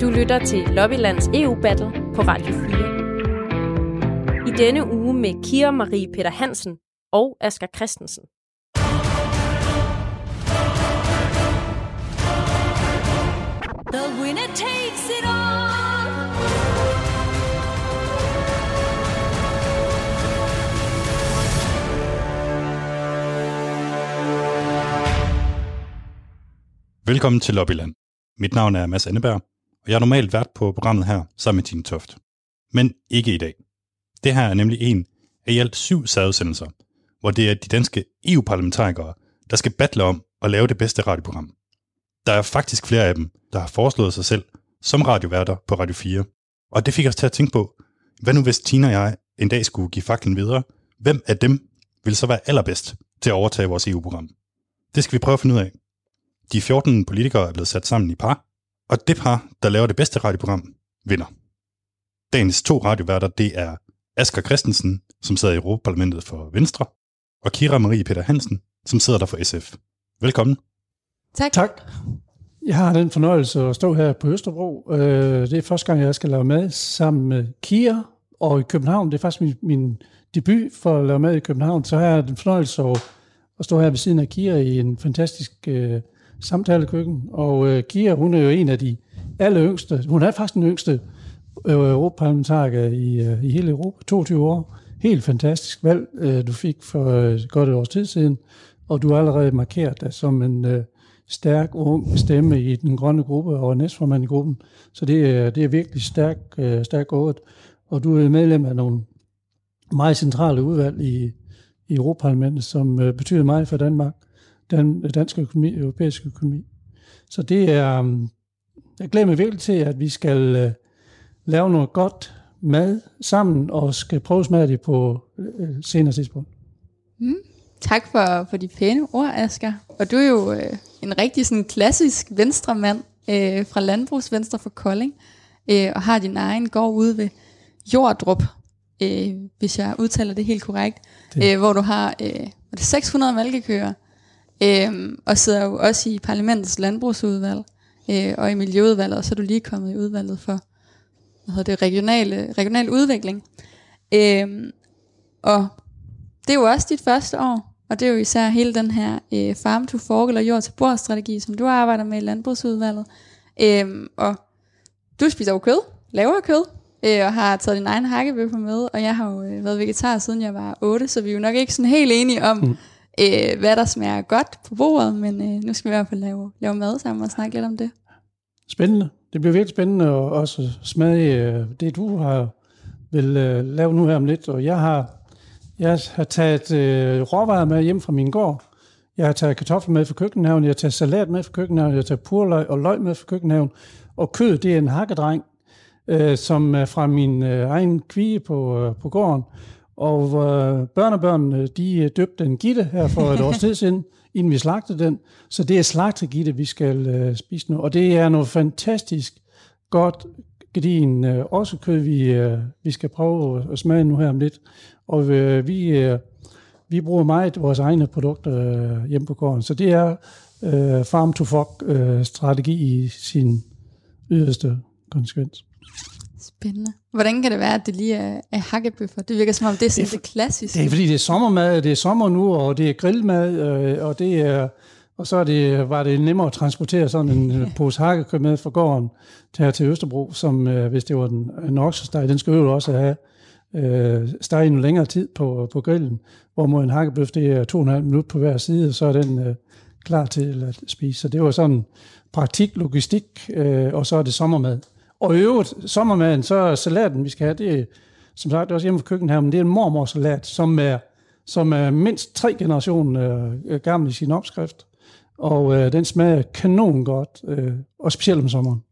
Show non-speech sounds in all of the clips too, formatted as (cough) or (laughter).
Du lytter til Lobbylands EU-battle på Radio 4. I denne uge med Kira Marie Peter Hansen og Asger Christensen. The winner takes it all. Velkommen til Lobbyland. Mit navn er Mads Anneberg, og jeg er normalt vært på programmet her sammen med Tine Toft. Men ikke i dag. Det her er nemlig en af i alt syv særudsendelser, hvor det er de danske EU-parlamentarikere, der skal battle om at lave det bedste radioprogram. Der er faktisk flere af dem, der har foreslået sig selv som radioværter på Radio 4. Og det fik os til at tænke på, hvad nu hvis Tina og jeg en dag skulle give faklen videre? Hvem af dem vil så være allerbedst til at overtage vores EU-program? Det skal vi prøve at finde ud af. De 14 politikere er blevet sat sammen i par, og det par, der laver det bedste radioprogram, vinder. Dagens to radioværter, det er Asger Christensen, som sidder i Europaparlamentet for Venstre, og Kira Marie Peter Hansen, som sidder der for SF. Velkommen. Tak. Tak. Jeg har den fornøjelse at stå her på Østerbro. Øh, Det er første gang, jeg skal lave mad sammen med Kia og i København. Det er faktisk min, min debut for at lave mad i København. Så har jeg den fornøjelse at, at stå her ved siden af Kia i en fantastisk øh, samtalekøkken. Og øh, Kia, hun er jo en af de aller yngste. Hun er faktisk den yngste øh, europaparlamentariker i, øh, i hele Europa. 22 år. Helt fantastisk valg, øh, du fik for øh, godt et års tid siden. Og du er allerede markeret dig som en øh, stærk, ung stemme i den grønne gruppe og næstformand i gruppen. Så det er, det er virkelig stærkt øh, stærk gået. Og du er medlem af nogle meget centrale udvalg i, i Europaparlamentet, som øh, betyder meget for Danmark, den, dansk økonomi, europæisk økonomi. Så det er, um, jeg glæder mig virkelig til, at vi skal øh, lave noget godt mad sammen, og skal prøve at smage det på øh, senere tidspunkt. Tak for, for de pæne ord, Asger. Og du er jo øh, en rigtig sådan klassisk venstremand øh, fra Landbrugsvenstre for Kolding, øh, og har din egen gård ude ved Jordrup, øh, hvis jeg udtaler det helt korrekt, Det- øh, hvor du har øh, var det 600 malkekøer, øh, og sidder jo også i parlamentets landbrugsudvalg, øh, og i miljøudvalget, og så er du lige kommet i udvalget for hvad hedder det, regionale, regional udvikling. Øh, og det er jo også dit første år, og det er jo især hele den her øh, farm to fork eller jord til bord strategi, som du arbejder med i landbrugsudvalget. Øhm, og du spiser jo kød, laver kød, øh, og har taget din egen hakkebøffer med, og jeg har jo øh, været vegetar siden jeg var 8, så vi er jo nok ikke sådan helt enige om, mm øh, hvad der smager godt på bordet, men øh, nu skal vi i hvert fald lave, lave mad sammen og snakke lidt om det. Spændende. Det bliver virkelig spændende at også smage øh, det, du har vil øh, lave nu her om lidt. Og jeg har, jeg har taget øh, råvarer med hjem fra min gård. Jeg har taget kartofler med fra køkkenhaven, jeg har taget salat med fra køkkenhaven, jeg har taget purløg og løg med fra køkkenhaven. Og kød, det er en hakkedreng, øh, som er fra min øh, egen kvige på, øh, på gården. Og øh, børnebørnene, de øh, døbte en gitte her for et års (laughs) tid siden, inden vi slagtede den. Så det er slagtegitte, vi skal øh, spise nu. Og det er noget fantastisk godt gedin øh, også kød, vi, øh, vi skal prøve at smage nu her om lidt. Og øh, vi, øh, vi bruger meget vores egne produkter øh, hjemme på gården. Så det er øh, farm to fork øh, strategi i sin yderste konsekvens. Spændende. Hvordan kan det være, at det lige er, er hakkebøffer? Det virker som om, det er sådan det, er det klassiske. Det er fordi, det er sommermad, det er sommer nu, og det er grillmad, øh, og det er... Og så er det, var det nemmere at transportere sådan en øh, (laughs) pose hakkekød med fra gården til her til Østerbro, som øh, hvis det var den, en oksesteg, den skal jo også have øh, steg noget længere tid på, på grillen, hvor en hakkebøf, det er to og en halv minut på hver side, så er den øh, klar til at spise. Så det var sådan praktik, logistik, øh, og så er det sommermad. Og i øvrigt, sommermaden, så er salaten, vi skal have, det er, som sagt, også hjemme fra køkkenet her, men det er en mormorsalat, som er, som er mindst tre generationer øh, øh, gammel i sin opskrift. Og øh, den smager kanon godt, øh, og specielt om sommeren.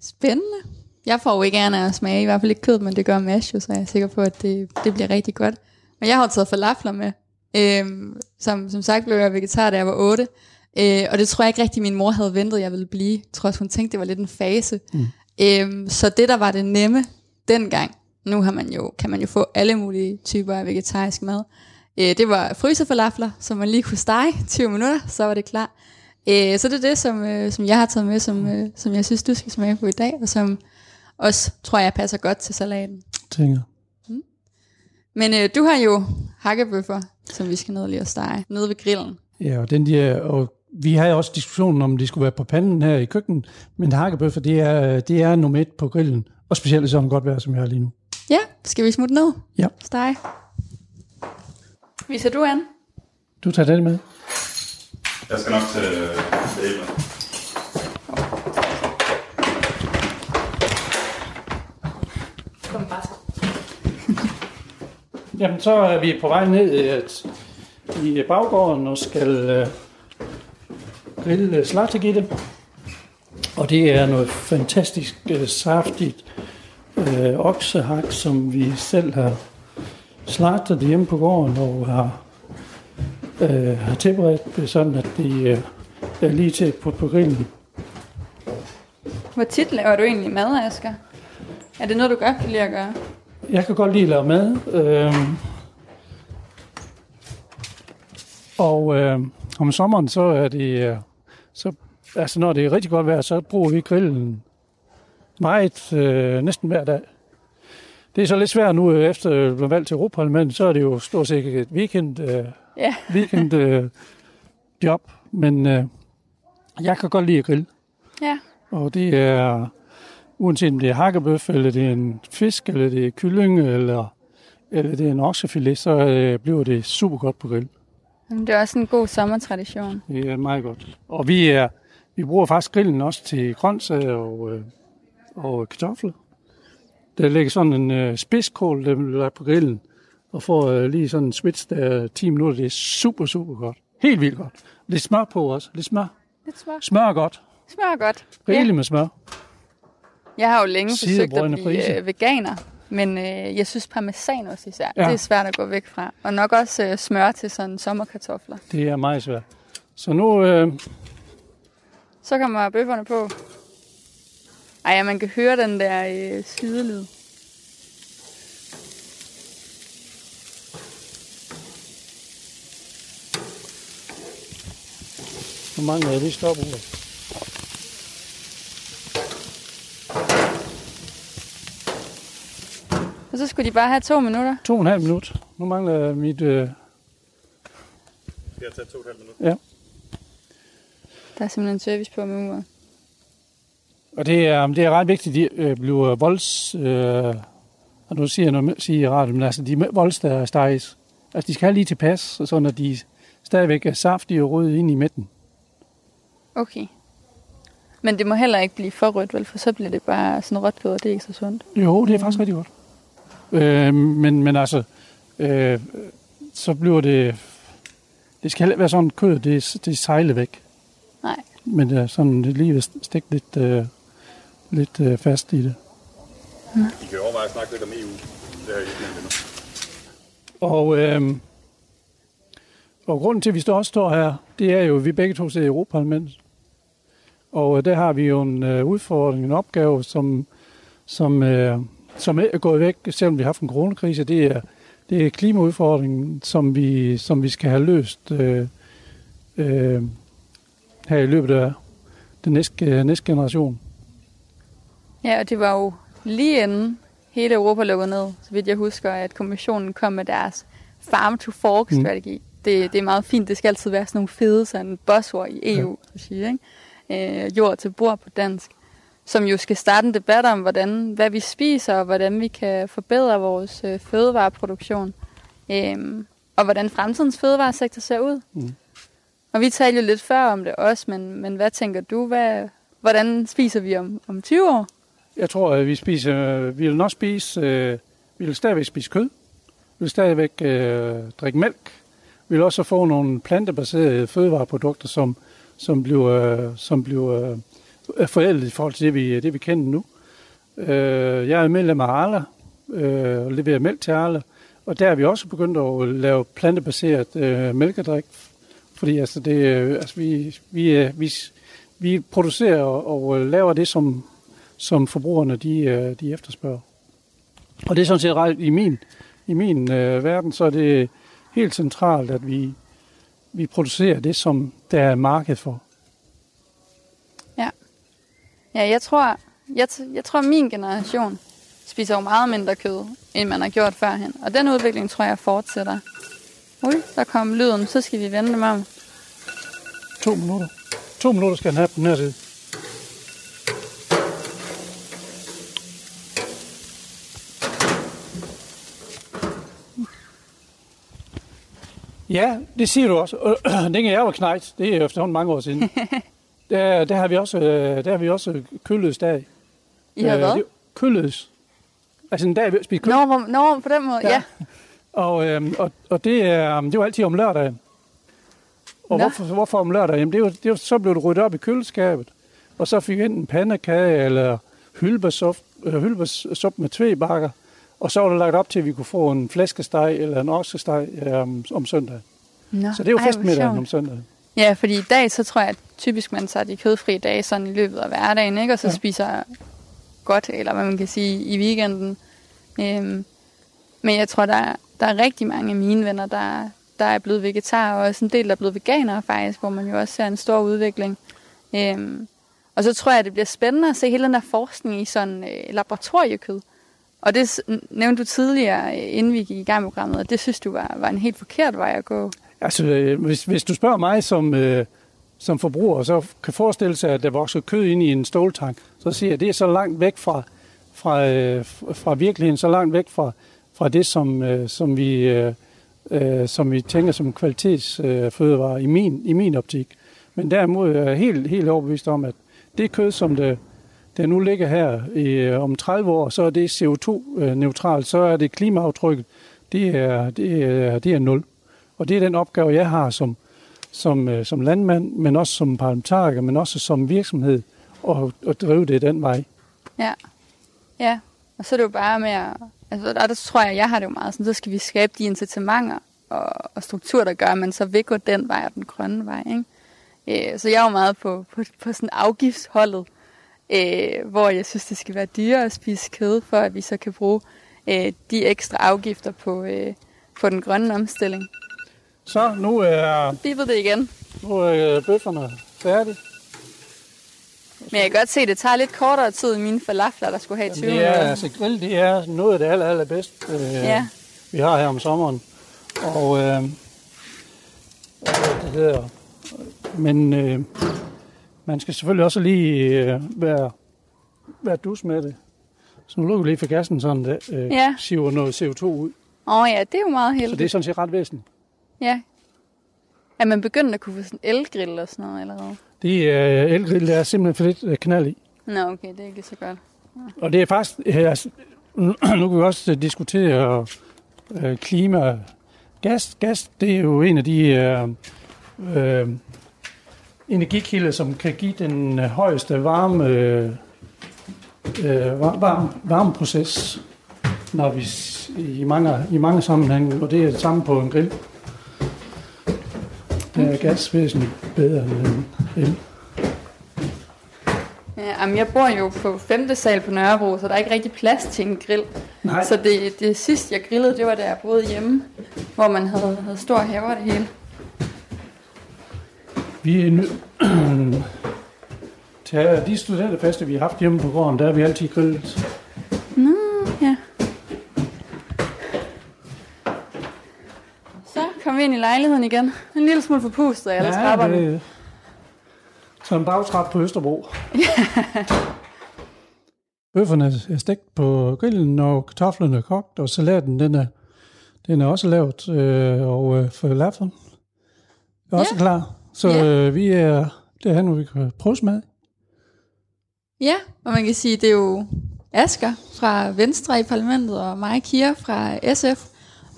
Spændende. Jeg får jo ikke gerne at smage, i hvert fald ikke kød, men det gør mash jo, så jeg er sikker på, at det, det bliver rigtig godt. Men jeg har taget falafler med. Øhm, som, som sagt blev jeg vegetar, da jeg var 8. Øh, og det tror jeg ikke rigtig, min mor havde ventet, jeg ville blive. Jeg tror også, hun tænkte, det var lidt en fase. Mm. Øhm, så det, der var det nemme dengang, nu har man jo, kan man jo få alle mulige typer af vegetarisk mad. Øh, det var frysefalafler, som man lige kunne stege 20 minutter, så var det klar. Øh, så det er det, som, øh, som jeg har taget med, som, øh, som jeg synes, du skal smage på i dag, og som også, tror jeg, passer godt til salaten. Tænker. Men øh, du har jo hakkebøffer, som vi skal ned og lige at stege, nede ved grillen. Ja, og, den der, og vi havde også diskussionen om, de skulle være på panden her i køkkenet, men hakkebøffer, det er, det er nummer et på grillen, og specielt i sådan godt vejr, som jeg har lige nu. Ja, skal vi smutte ned? Ja. Stege. Viser du an? Du tager den med. Jeg skal nok tage det med. Kom bare så. Jamen, så er vi på vej ned at, i baggården og skal øh, grille slattegitte. Og det er noget fantastisk øh, saftigt øh, oksehak, som vi selv har slagtet hjemme på gården og har, øh, har tilberedt det sådan, at det øh, er lige til at putte på grillen. Hvor tit laver du egentlig mad, Asger? Er det noget, du godt kan lide at gøre? Jeg kan godt lide at lave mad. Øh, og øh, om sommeren, så er det... Øh, så, altså, når det er rigtig godt vejr, så bruger vi grillen meget, øh, næsten hver dag. Det er så lidt svært nu, øh, efter at blive valgt til Europaparlamentet, så er det jo stort set et weekend, øh, Ja. (laughs) weekend øh, job. Men øh, jeg kan godt lide at grille. Ja. Og det er, uanset om det er hakkebøf, eller det er en fisk, eller det er kylling, eller, eller det er en oksefilet, så øh, bliver det super godt på grill. Det er også en god sommertradition. Det er meget godt. Og vi, er, vi bruger faktisk grillen også til grøntsager og, øh, og kartofler. Der ligger sådan en øh, spidskål, der være på grillen, og får øh, lige sådan en switch der 10 minutter. Det er super, super godt. Helt vildt godt. Lidt smør på også. Lidt smør. Det smør. Smør er godt. Smager godt. Rigeligt med smør. Jeg har jo længe forsøgt at blive øh, veganer, men øh, jeg synes parmesan også især, ja. Det er svært at gå væk fra. Og nok også øh, smør til sådan sommerkartofler. Det er meget svært. Så nu, øh, Så kommer bøfferne på. Ej, ja, man kan høre den der øh, sydelyd. nu mangler jeg lige stopuret. Og så skulle de bare have to minutter. To og en halv minut. Nu mangler jeg mit... Øh, Det har taget to og et halvt minut. Der er simpelthen service på med uret. og det er, det er ret vigtigt, at de øh, bliver volds... Øh, og nu siger jeg noget siger jeg rart, men altså de volds, der steges. Altså de skal have lige tilpas, så når de stadigvæk er saftige og røde ind i midten. Okay. Men det må heller ikke blive for rødt, vel? For så bliver det bare sådan rødt kød, og det er ikke så sundt. Jo, det er faktisk rigtig godt. Øh, men, men altså, øh, så bliver det... Det skal heller ikke være sådan kød, det, det sejler væk. Nej. Men det er sådan det er lige at stikke lidt, øh, lidt øh, fast i det. I kan overveje at snakke lidt om EU. Det har jeg ikke nævnt. Og, øh, og grunden til, at vi står også står her, det er jo, at vi begge to sidder i Europaparlamentet. Og øh, der har vi jo en øh, udfordring, en opgave, som, som, øh, som er gået væk, selvom vi har haft en coronakrise. Det er, det er klimaudfordringen, som vi, som vi skal have løst øh, øh, her i løbet af den næste, øh, næste generation. Ja, og det var jo lige inden hele Europa lukkede ned, så vidt jeg husker, at kommissionen kom med deres farm to fork strategi. Mm. Det, det er meget fint. Det skal altid være sådan nogle fede sådan buzzord i EU, ja. siger, ikke? Øh, jord til bord på dansk. Som jo skal starte en debat om, hvordan, hvad vi spiser, og hvordan vi kan forbedre vores øh, fødevareproduktion. Øh, og hvordan fremtidens fødevaresektor ser ud. Mm. Og vi talte jo lidt før om det også, men, men hvad tænker du? Hvad, hvordan spiser vi om, om 20 år? Jeg tror, at vi spiser, vi vil nok spise, øh, vi vil stadigvæk spise kød. Vi vil stadigvæk øh, drikke mælk. Vi vil også få nogle plantebaserede fødevareprodukter, som, som bliver, øh, som bliver forældet i forhold til det, vi, det, vi kender nu. Øh, jeg er medlem af Arla øh, og leverer mælk til Arla. Og der er vi også begyndt at lave plantebaseret øh, mælkedrik. Fordi altså, det, øh, altså, vi, vi, øh, vi, vi producerer og, og øh, laver det, som, som forbrugerne de, øh, de efterspørger. Og det er sådan set ret, i min, i min øh, verden, så er det helt centralt, at vi, vi producerer det, som der er marked for. Ja, jeg tror, jeg, jeg tror, min generation spiser jo meget mindre kød, end man har gjort førhen. Og den udvikling tror jeg fortsætter. Ui, der kom lyden. Så skal vi vende dem om. To minutter. To minutter skal den have på den her side. Ja, det siger du også. (clears throat) Øh, Dengang jeg var knægt, det er efterhånden mange år siden, (laughs) der, der, har vi også, øh, der har vi også kølløs dag. I har Øh, hvad? det- Kølløs. Altså en dag, vi spiser kød. Nå, hvor- nå, på den måde. Ja. Ja. Og, øhm, og, og det, er, det var altid om lørdagen. Og Nå. hvorfor, hvorfor om lørdagen? Jamen, det var, det var, så blev det ryddet op i køleskabet. Og så fik vi enten pandekage eller øh, hyldesuppe med tvebakker. Og så var der lagt op til, at vi kunne få en flæskesteg eller en oksesteg øh, om, søndagen. Nå, Så det var ej, hvor festmiddagen om søndagen. Ja, fordi i dag, så tror jeg, at typisk man tager de kødfrie dage sådan i løbet af hverdagen, ikke? Og så ja. Spiser godt, eller hvad man kan sige, i weekenden. Øhm, men jeg tror, der, er- der er rigtig mange af mine venner, der, der er blevet vegetarer, og også en del, der er blevet veganere faktisk, hvor man jo også ser en stor udvikling. Øhm, og så tror jeg, det bliver spændende at se hele den der forskning i sådan øh, laboratoriekød. Og det nævnte du tidligere, øh, inden vi gik i gang med programmet, og det synes du var, var en helt forkert vej at gå. Altså, øh, hvis, hvis du spørger mig som, øh, som forbruger, så kan forestille sig, at der vokser kød ind i en ståltank, så siger jeg, at det er så langt væk fra, fra, øh, fra virkeligheden, så langt væk fra, fra det, som, øh, som, vi, øh, som vi tænker som kvalitetsfødevarer i, min, i min optik. Men derimod er jeg helt, helt overbevist om, at det kød, som det, der nu ligger her i, om 30 år, så er det CO2-neutralt, så er det klimaaftrykket, det er, det er, det er nul. Og det er den opgave, jeg har som, som, øh, som landmand, men også som parlamentariker, men også som virksomhed, og, og drive det den vej. Ja. Ja, og så er det jo bare med at... Altså, og der tror jeg, jeg har det jo meget sådan, så skal vi skabe de incitamenter og, og strukturer, der gør, at man så vil gå den vej og den grønne vej. Ikke? Øh, så jeg er jo meget på, på, på sådan afgiftsholdet, øh, hvor jeg synes, det skal være dyrere at spise kød, for at vi så kan bruge øh, de ekstra afgifter på, øh, på den grønne omstilling. Så nu er, Bippede det igen. nu er bøfferne færdige. Men jeg kan godt se, at det tager lidt kortere tid i mine falafler, der skulle have 20 Det er, minutter. altså, grill, det er noget af det aller, allerbedste, øh, Ja. vi har her om sommeren. Og, øh, det hedder, men øh, man skal selvfølgelig også lige øh, være, være dus med det. Så nu lukker vi lige for gassen, sådan det øh, Ja. ja. siver noget CO2 ud. Åh oh, ja, det er jo meget Så heldigt. det er sådan set ret væsentligt. Ja. Er man begyndt at kunne få sådan elgrill og sådan noget allerede? Det er øh, elgrill, der er simpelthen for lidt øh, knald i. Nå, okay, det er ikke så godt. Og det er faktisk, øh, altså, nu kan vi også øh, diskutere øh, klima. Gas, gas, det er jo en af de øh, øh, energikilder, som kan give den øh, højeste varme, øh, var- varme, varmeproces, når vi i mange, i mange sammenhænge, og det er det samme på en grill. Der er gas væsentligt bedre end el. Ja, jamen, jeg bor jo på 5. sal på Nørrebro, så der er ikke rigtig plads til en grill. Nej. Så det, det sidste, jeg grillede, det var da jeg boede hjemme, hvor man havde, havde stor haver det hele. Vi er nø- (clears throat) til de studenterfester, vi har haft hjemme på gården, der har vi altid grillet. Ja. Så kom vi ind i lejligheden igen. En lille smule forpustet af alle ja, trapperne. Det... det, så en bagtrap på Østerbro. (laughs) Bøfferne er stegt på grillen, og kartoflerne er kogt, og salaten den er, den er også lavet, øh, og øh, falafelen er også Ja. klar. Så Ja. øh, vi er derhen, hvor vi kan prøve smag. Ja, og man kan sige, det er jo Asger fra Venstre i parlamentet, og mig, Kira fra SF.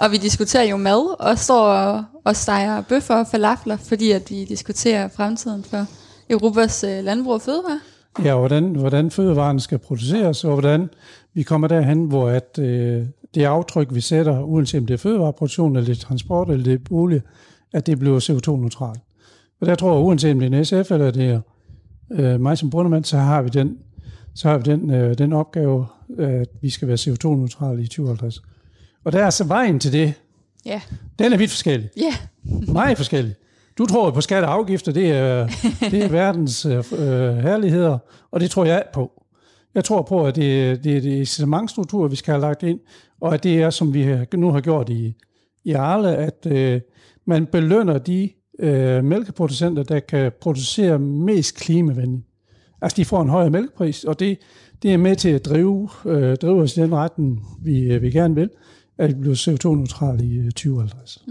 Og vi diskuterer jo mad, og står og, og steger bøffer og falafler, fordi at vi diskuterer fremtiden for Europas øh, landbrug og fødevare. Ja, hvordan, hvordan fødevarene skal produceres, og hvordan vi kommer derhen, hvor at, øh, det aftryk, vi sætter, uanset om det er fødevareproduktion, eller det er transport, eller det er bolig, at det bliver CO2-neutralt. Og der tror jeg, uanset om det er en SF, eller det er øh, mig som brundermand, så har vi den, så har vi den, øh, den opgave, at vi skal være CO2-neutrale i 2050. Og der er så vejen til det, Ja. den er vidt forskellig. Ja, Meget forskellig. du tror på skatte og afgifter, det er, (laughs) det er verdens øh, øh, herligheder, og det tror jeg på. Jeg tror på, at det, det er det incitamentstruktur, vi skal have lagt ind, og at det er, som vi nu har gjort i, i Arle, at øh, man belønner de øh, mælkeproducenter, der kan producere mest klimavenligt. Altså, de får en højere mælkepris, og det, det er med til at drive, øh, drive os i den retning, vi, øh, vi gerne vil, at vi bliver CO2-neutrale i øh, 2050.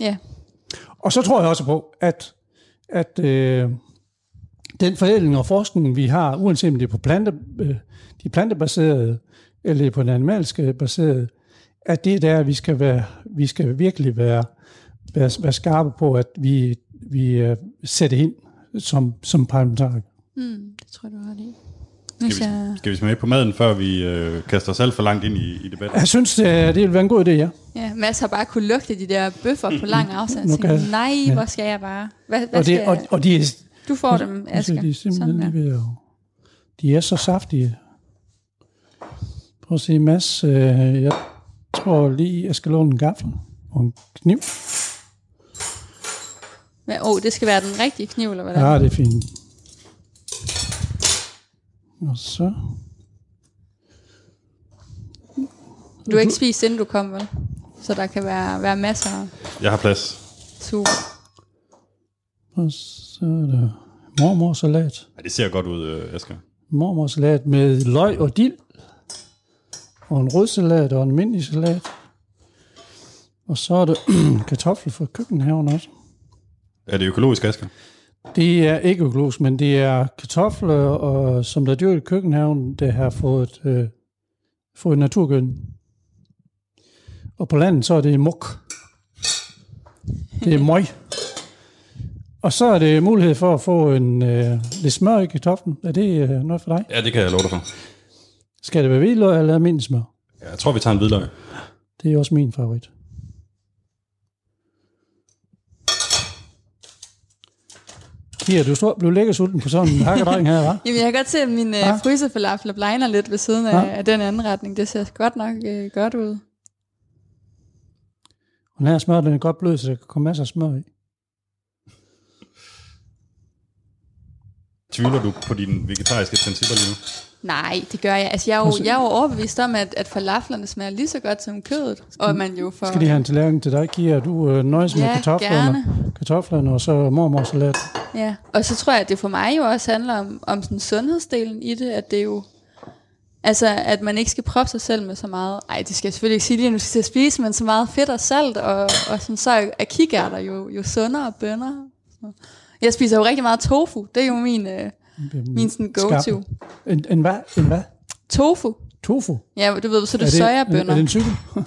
Ja, Og så tror jeg også på, at, at øh, den forædling og forskning, vi har, uanset om det er på plante, øh, de plantebaserede, eller er på den animalske baserede, at det er der, vi skal, være, vi skal virkelig være, være, være skarpe på, at vi, vi øh, sætter ind som, som parlamentarikere. mm, det tror jeg, du har det. Skal Hvis jeg, vi, skal vi smage på maden, før vi øh, kaster os alt for langt ind i, i debatten? Jeg synes, det, er- det vil være en god idé, ja. ja, Mads har bare kunne lugte de der bøffer på lang afstand. Tænkte, jeg- nej, ja. hvor skal jeg bare? Hvad, hvad Og, skal det, og, jeg? og de er, Du får dem, Asger. de er simpelthen Sådan lige ved at... De er så saftige. Prøv at se, Mads. Øh, jeg tror lige, jeg skal låne en gaffel og en kniv. Men, oh, det skal være den rigtige kniv, eller hvordan? Ja, det er fint. Og så... Du har ikke spist, inden du kom, vel? Så der kan være, være masser af Jeg har plads. super. Og så er der mormorsalat. Ja, det ser godt ud, øh, Asger. Mormorsalat med løg og dild. Og en rødsalat og en almindelig salat. Og så er der (clears throat) kartofler fra køkkenhaven også. Er det økologisk, Asger? Det er ikke økologisk, men det er kartofler, og, som der er dyrket i køkkenhaven, der har fået, øh, fået naturgøn. Og på landet, så er det muk. Det er møg. Og så er det mulighed for at få en øh, lidt smør i kartoflen. Er det øh, noget for dig? Ja, det kan jeg love dig for. Skal det være hvidløg eller almindelig smør? Jeg tror, vi tager en hvidløg. Det er også min favorit. Kira, du står, blev lækker sulten på sådan en hakkedreng her, hva'? Jamen, jeg kan godt se, at min Ja. uh, frysefalafel blegner lidt ved siden af, Ja. af den anden retning. Det ser godt nok uh, godt ud. Og den her smør, den er godt blød, så der kan komme masser af smør i. Tvivler du på dine vegetariske principper lige nu? Nej, det gør jeg. Altså, jeg er jo, jeg er jo overbevist om, at, at falaflerne smager lige så godt som kødet. Og at man jo får... Skal de have en tallerken til dig, Kira? Du øh, nøjes med Ja, kartoflerne, gerne. kartoflerne og så mormorsalat. Ja, og så tror jeg, at det for mig jo også handler om, om sådan sundhedsdelen i det, at det er jo, altså at man ikke skal proppe sig selv med så meget, ej det skal jeg selvfølgelig ikke sige lige nu, skal til at spise, men så meget fedt og salt, og, og sådan, så er kikærter jo, jo sundere og bønner. Så. Jeg spiser jo rigtig meget tofu, det er jo min, øh, min sådan go-to. En, en hvad? En hvad? Tofu, Tofu? ja, du ved, så er det, er, er sojabønner. det en cykel? (laughs)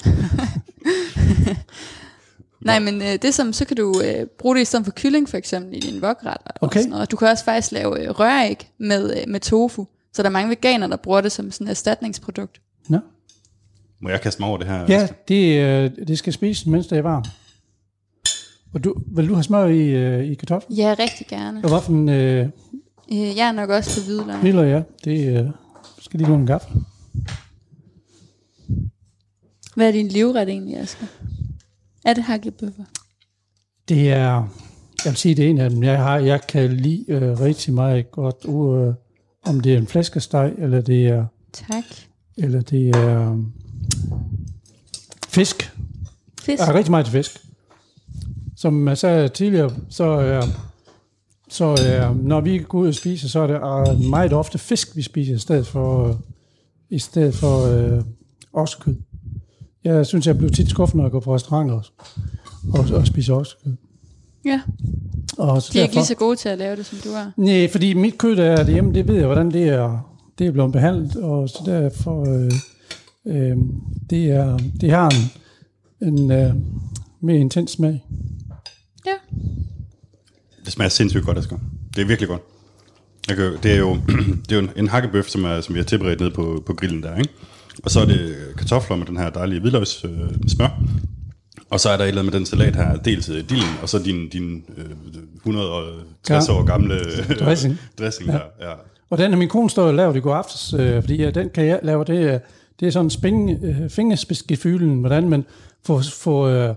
Nej, men øh, det er som, så kan du øh, bruge det i stedet for kylling for eksempel i din vokret. Og Okay. sådan noget. Du kan også faktisk lave øh, røræg med, øh, med tofu. Så der er mange veganer, der bruger det som sådan et erstatningsprodukt. Nå. Må jeg kaste mig over det her? Ja, det, øh, det skal spises, mens det er varmt. Og du, vil du have smør i, øh, i kartoflen? Ja, rigtig gerne. Og hvad for en øh, Øh, jeg er nok også på hvidløg. hvidløg, ja? Det øh, skal lige en gaffel. Hvad er din livret egentlig, Asger? Er det hakkebøffer? Det er, jeg vil sige, det er en af dem, jeg har. Jeg kan lide øh, rigtig meget godt, uh, om det er en flæskesteg, eller det er, Tak. eller det er um, fisk. Fisk. Jeg er rigtig meget til fisk. Som jeg sagde tidligere, så er, så er, når vi går ud og spiser, så er det øh, meget ofte fisk, vi spiser, i stedet for, øh, i stedet for øh, oksekød. Jeg synes, jeg bliver tit skuffet, når jeg går på restauranter også, og, og spiser oksekød. Ja, Og så de er ikke derfor- lige så gode til at lave det, som du er. Nej, fordi mit kød der er derhjemme, det ved jeg, hvordan det er, det er blevet behandlet, og så derfor, øh, øh, det, er, det har en, en øh, mere intens smag. Ja. Det smager sindssygt godt, Asger. Det er virkelig godt. Jeg kan, det er jo, (clears throat) det er jo en, en hakkebøf, som, er, som vi har tilberedt nede på, på grillen der, ikke? Og så er det kartofler med den her dejlige hvidløgs øh, smør. Og så er der et eller andet med den salat her, dels øh, dillen, og så din, din øh, 160 Ja. år gamle øh, Dressing. dressing ja. der. Ja. Og den har min kone stået og lavet i går aftes, øh, fordi ja, den kan jeg lave, det er, det er sådan spændende, øh, fingerspidsgefylen, hvordan man får, får, øh,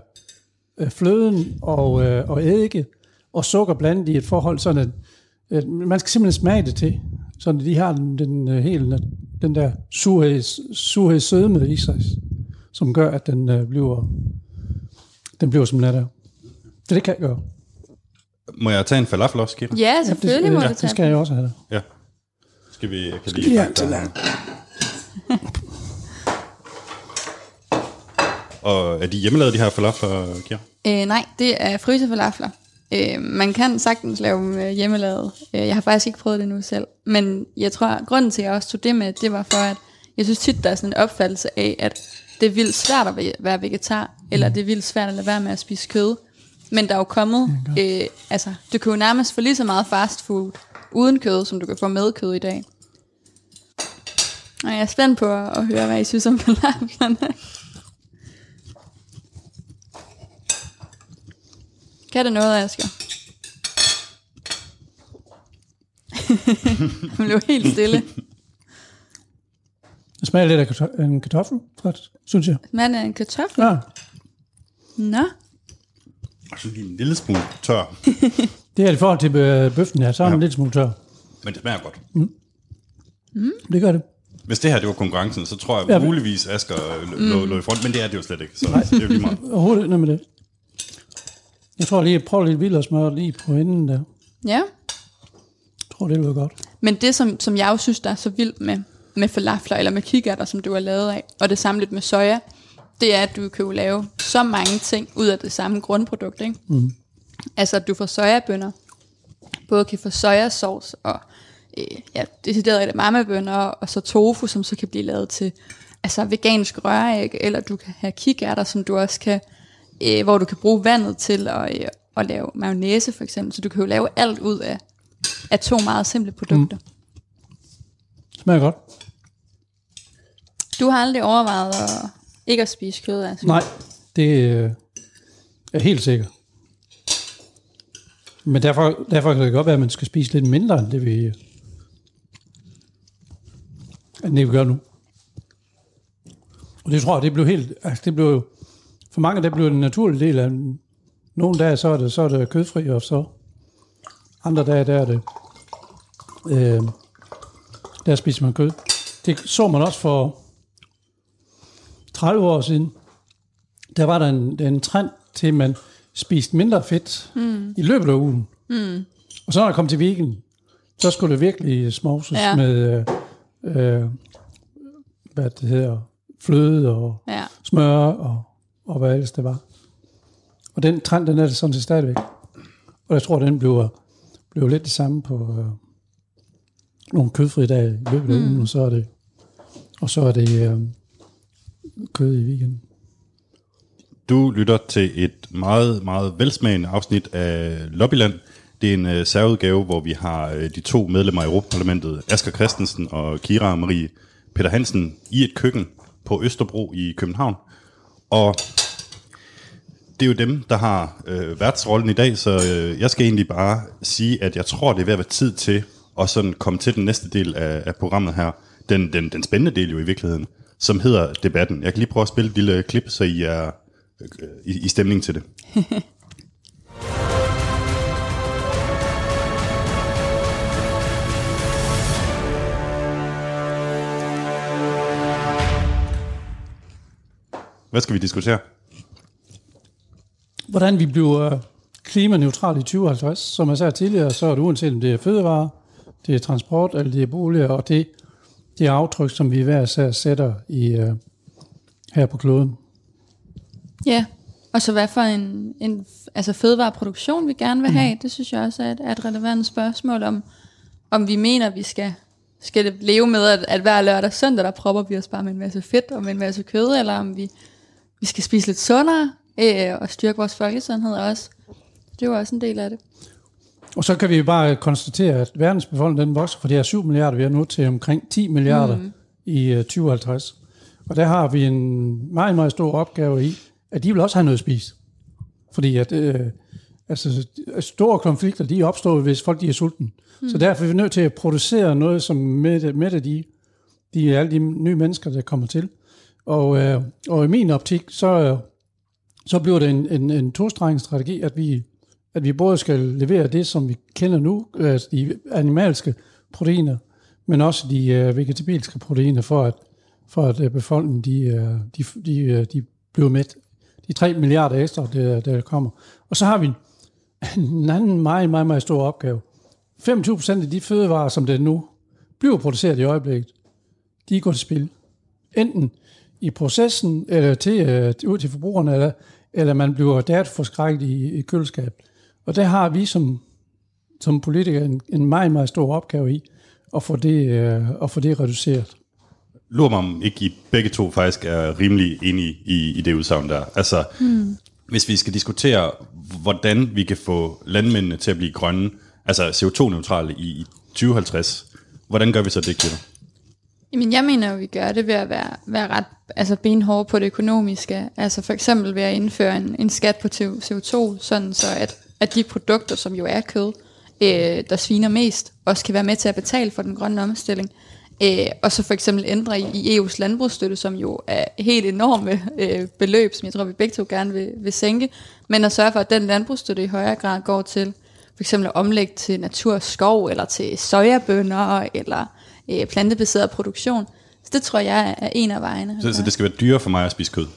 øh, fløden og, øh, og eddike og sukker blandet i et forhold, sådan at øh, man skal simpelthen smage det til, sådan at de har den, den øh, helt, den der surhed, surhed sødme i sig, som gør, at den øh, bliver, den bliver som den er der. Så det kan jeg gøre. Må jeg tage en falafel også, Kira? Ja, selvfølgelig må det, du det tage skal jeg også have. Ja. Skal vi... Kan Skal vi vi have til (laughs) Og er de hjemmelavet, de her falafler, Kira? Øh, nej, det er frysefalafler. Øh, man kan sagtens lave dem øh, hjemmelavet. Øh, jeg har faktisk ikke prøvet det nu selv. Men jeg tror, at grunden til, at jeg også tog det med, det var for, at jeg synes tit, der er sådan en opfattelse af, at det er vildt svært at væ- være vegetar, eller det er vildt svært at lade være med at spise kød. Men der er jo kommet, øh, altså, du kan jo nærmest få lige så meget fast food uden kød, som du kan få med kød i dag. Og jeg er spændt på at, at høre, hvad I synes om (laughs) falaflerne. Kan det noget, Asger? (laughs) Han blev helt stille. Det smager lidt af en kartoffel, synes jeg. Man er en kartoffel. Ja, Nå, Og så lige en lille smule tør, (laughs) det er i forhold til øh, bøffen her, så er Ja. en lille smule tør. men det smager godt. Det gør det. Hvis det her det var konkurrencen, så tror jeg Ja, muligvis Asger lå, lå, lå i front, men det er det jo slet ikke, så det er jo lige meget. (laughs) Overhovedet ikke med det. Jeg tror lige, jeg prøver lidt vildt lige på enden der. ja. Jeg tror, det lyder godt. Men det, som, som jeg jo synes, der er så vildt med, med falafler, eller med kikærter, som du har lavet af, og det samme lidt med soja, det er, at du kan jo lave så mange ting ud af det samme grundprodukt, ikke? Mm. Altså, at du får sojabønner, både kan få sojasauce og øh, ja, decideret edamamebønner, og så tofu, som så kan blive lavet til altså vegansk røræg, eller du kan have kikærter, som du også kan, øh, hvor du kan bruge vandet til at, øh, at lave mayonnaise for eksempel. Så du kan jo lave alt ud af, af to meget simple produkter. Mm. Smager godt. Du har aldrig overvejet at, ikke at spise kød, altså? Nej, det øh, er helt sikkert. Men derfor, derfor kan det godt være, at man skal spise lidt mindre, end det vi, end det vi gør nu. Og det tror jeg, det blev helt, altså det blev for mange der blev det en naturlig del af, nogle dage så er det, så er det kødfri, og så andre dage der er det, øh, der spiser man kød. Det så man også for 30 år siden, der var der en, en trend til, at man spiste mindre fedt mm. i løbet af ugen. Mm. Og så når jeg kom til weekend, så skulle det virkelig smovses ja. med, øh, øh, hvad det hedder, fløde og Ja. smør og, og hvad ellers det var. Og den trend, den er det sådan set stadigvæk. Og jeg tror, den bliver, bliver lidt det samme på øh, nogle kødfri dage i løbet af mm. ugen, og så er det, og så er det øh, kød i weekenden. Du lytter til et meget, meget velsmagende afsnit af Lobbyland. Det er en uh, særudgave, hvor vi har uh, de to medlemmer af Europaparlamentet, Asger Christensen og Kira Marie Peter Hansen, i et køkken på Østerbro i København. Og det er jo dem, der har øh, værtsrollen i dag, så øh, jeg skal egentlig bare sige, at jeg tror, det er ved at være tid til at sådan komme til den næste del af, af programmet her. Den, den, den spændende del jo i virkeligheden, som hedder Debatten. Jeg kan lige prøve at spille et lille klip, så I er øh, i, i stemning til det. (laughs) Hvad skal vi diskutere? Hvordan vi bliver klimaneutrale i 2050, som jeg sagde tidligere, så er det uanset om det er fødevare, det er transport eller det er boliger, og det, det er aftryk, som vi hver især sætter i, uh, her på kloden. Ja, og så hvad for en, en altså fødevareproduktion vi gerne vil have, det synes jeg også er et, er et relevant spørgsmål om, om vi mener, vi skal, skal leve med, at, at hver lørdag og søndag, der propper vi os bare med en masse fedt og med en masse kød, eller om vi, vi skal spise lidt sundere øh, og styrke vores folkesundhed også. Det er jo også en del af det. Og så kan vi bare konstatere, at verdens befolkning den vokser fra de her 7 milliarder, vi er nu til omkring 10 milliarder mm. i uh, 2050. Og der har vi en meget, meget stor opgave i, at de vil også have noget at spise. Fordi at, øh, altså, store konflikter, de opstår, hvis folk de er sultne. Mm. Så derfor er vi nødt til at producere noget, som med, med de, de alle de nye mennesker, der kommer til. Og, øh, og i min optik, så, øh, så bliver det en, en, en tostrenget strategi, at vi, at vi både skal levere det, som vi kender nu, altså de animalske proteiner, men også de øh, vegetabilske proteiner, for at, for at øh, befolkningen de, øh, de, de, øh, de bliver med. De 3 milliarder ekstra, der, der kommer. Og så har vi en, en anden meget, meget, meget stor opgave. 25 procent af de fødevarer, som det nu bliver produceret i øjeblikket, de går til spil. Enten i processen, eller til, øh, ud til forbrugerne, eller, eller man bliver dataforskrækket i, i køleskabet. Og der har vi som, som politikere en, en meget, meget stor opgave i at få det, øh, at få det reduceret. Lurer mig om ikke I begge to faktisk er rimelig enige i, i det udsagn der. Altså, hmm. hvis vi skal diskutere, hvordan vi kan få landmændene til at blive grønne, altså CO2-neutrale i, i 2050, hvordan gør vi så det, Kjell? Jamen, jeg mener jo, vi gør det ved at være, være ret altså benhårde på det økonomiske. Altså for eksempel ved at indføre en, en skat på CO2, sådan så at, at de produkter, som jo er kød, øh, der sviner mest, også kan være med til at betale for den grønne omstilling. Øh, og så for eksempel ændre i, i EU's landbrugsstøtte, som jo er helt enorme øh, beløb, som jeg tror, vi begge to gerne vil, vil sænke, men at sørge for, at den landbrugsstøtte i højere grad går til for eksempel at omlægge til naturskov, eller til sojabønder, eller øh, plantebaseret produktion det tror jeg er en af vejene. Så, så det skal være dyrere for mig at spise kød?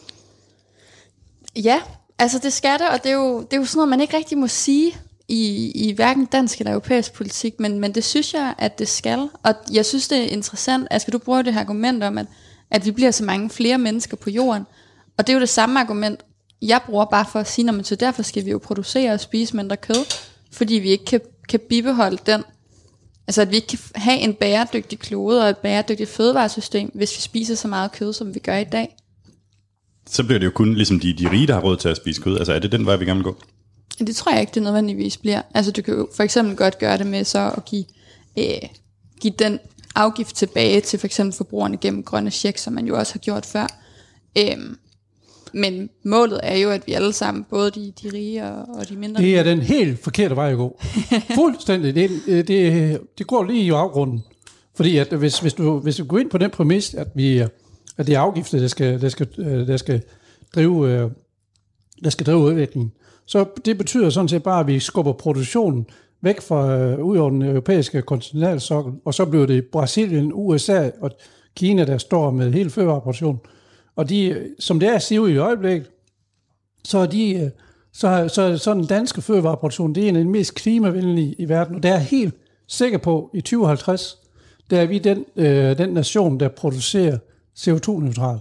Ja, altså det skal det, og det er jo, det er jo sådan noget, man ikke rigtig må sige i, i hverken dansk eller europæisk politik, men, men det synes jeg, at det skal. Og jeg synes, det er interessant, at skal du bruge det her argument om, at, at vi bliver så mange flere mennesker på jorden. Og det er jo det samme argument, jeg bruger bare for at sige, at så derfor skal vi jo producere og spise mindre kød, fordi vi ikke kan, kan bibeholde den Altså at vi ikke kan have en bæredygtig klode og et bæredygtigt fødevaresystem, hvis vi spiser så meget kød, som vi gør i dag. Så bliver det jo kun ligesom de, de rige, der har råd til at spise kød. Altså er det den vej, vi gerne vil gå? Det tror jeg ikke, det nødvendigvis bliver. Altså du kan jo for eksempel godt gøre det med så at give, øh, give den afgift tilbage til for eksempel forbrugerne gennem grønne checks, som man jo også har gjort før. Øh, men målet er jo, at vi alle sammen, både de, de rige og, og de mindre... Det er den helt forkerte vej at gå. (laughs) Fuldstændig. Det, det, det går lige i afgrunden. Fordi at hvis, hvis, du, hvis du går ind på den præmis, at, vi, at det er afgifter, der skal, der skal, der skal drive, der skal drive udviklingen, så det betyder sådan set bare, at vi skubber produktionen væk fra øh, ud over den europæiske kontinentalsokkel, og så bliver det Brasilien, USA og Kina, der står med hele fødevareproduktionen. Og de, som det er at i øjeblikket, så er de, øh, så, så, så den danske fødevareproduktion, det er en af de mest klimavenlige i verden, og det er helt sikker på, i 2050, der er vi den, øh, den nation, der producerer CO2-neutral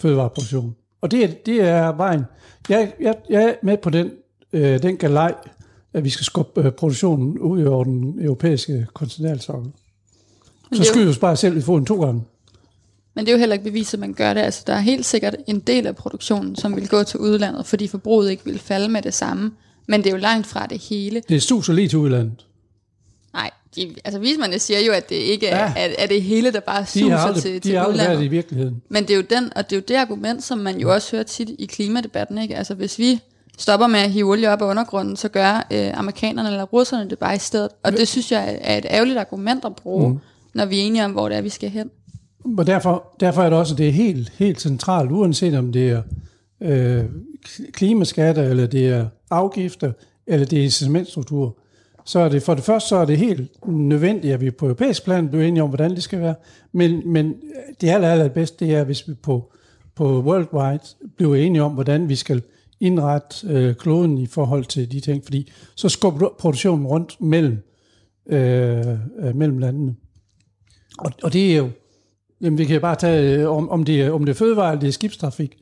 fødevareproduktion. Og det, det er vejen. Jeg, jeg, jeg er med på den, øh, den galej, at vi skal skubbe øh, produktionen ud over den europæiske kontinentalsokkel. Så skyder vi os bare selv i foden to gange. Men det er jo heller ikke bevist, at man gør det. Altså, der er helt sikkert en del af produktionen, som vil gå til udlandet, fordi forbruget ikke vil falde med det samme. Men det er jo langt fra det hele. Det er suser lige til udlandet. Nej, de, altså vismændene siger jo, at det ikke er, ja. er, er det hele, der bare suser de aldrig, til, de til har udlandet. det i virkeligheden. Men det er jo den, og det er jo det argument, som man jo også hører tit i klimadebatten. Ikke? Altså hvis vi stopper med at hive olie op af undergrunden, så gør øh, amerikanerne eller russerne det bare i stedet. Og det synes jeg er et ærgerligt argument at bruge, mm. når vi er enige om, hvor det er, vi skal hen. Og derfor, derfor er det også det er helt, helt centralt, uanset om det er øh, klimaskatter, eller det er afgifter, eller det er incitamentstruktur, så er det for det første så er det helt nødvendigt, at vi på europæisk plan bliver enige om, hvordan det skal være. Men, men det aller, aller bedste, det er, hvis vi på, på worldwide bliver enige om, hvordan vi skal indrette øh, kloden i forhold til de ting, fordi så skubber du produktionen rundt mellem, øh, øh, mellem landene. Og, og det er jo, jamen vi kan bare tage, øh, om, om, det, om det er fødevare eller det er skibstrafik,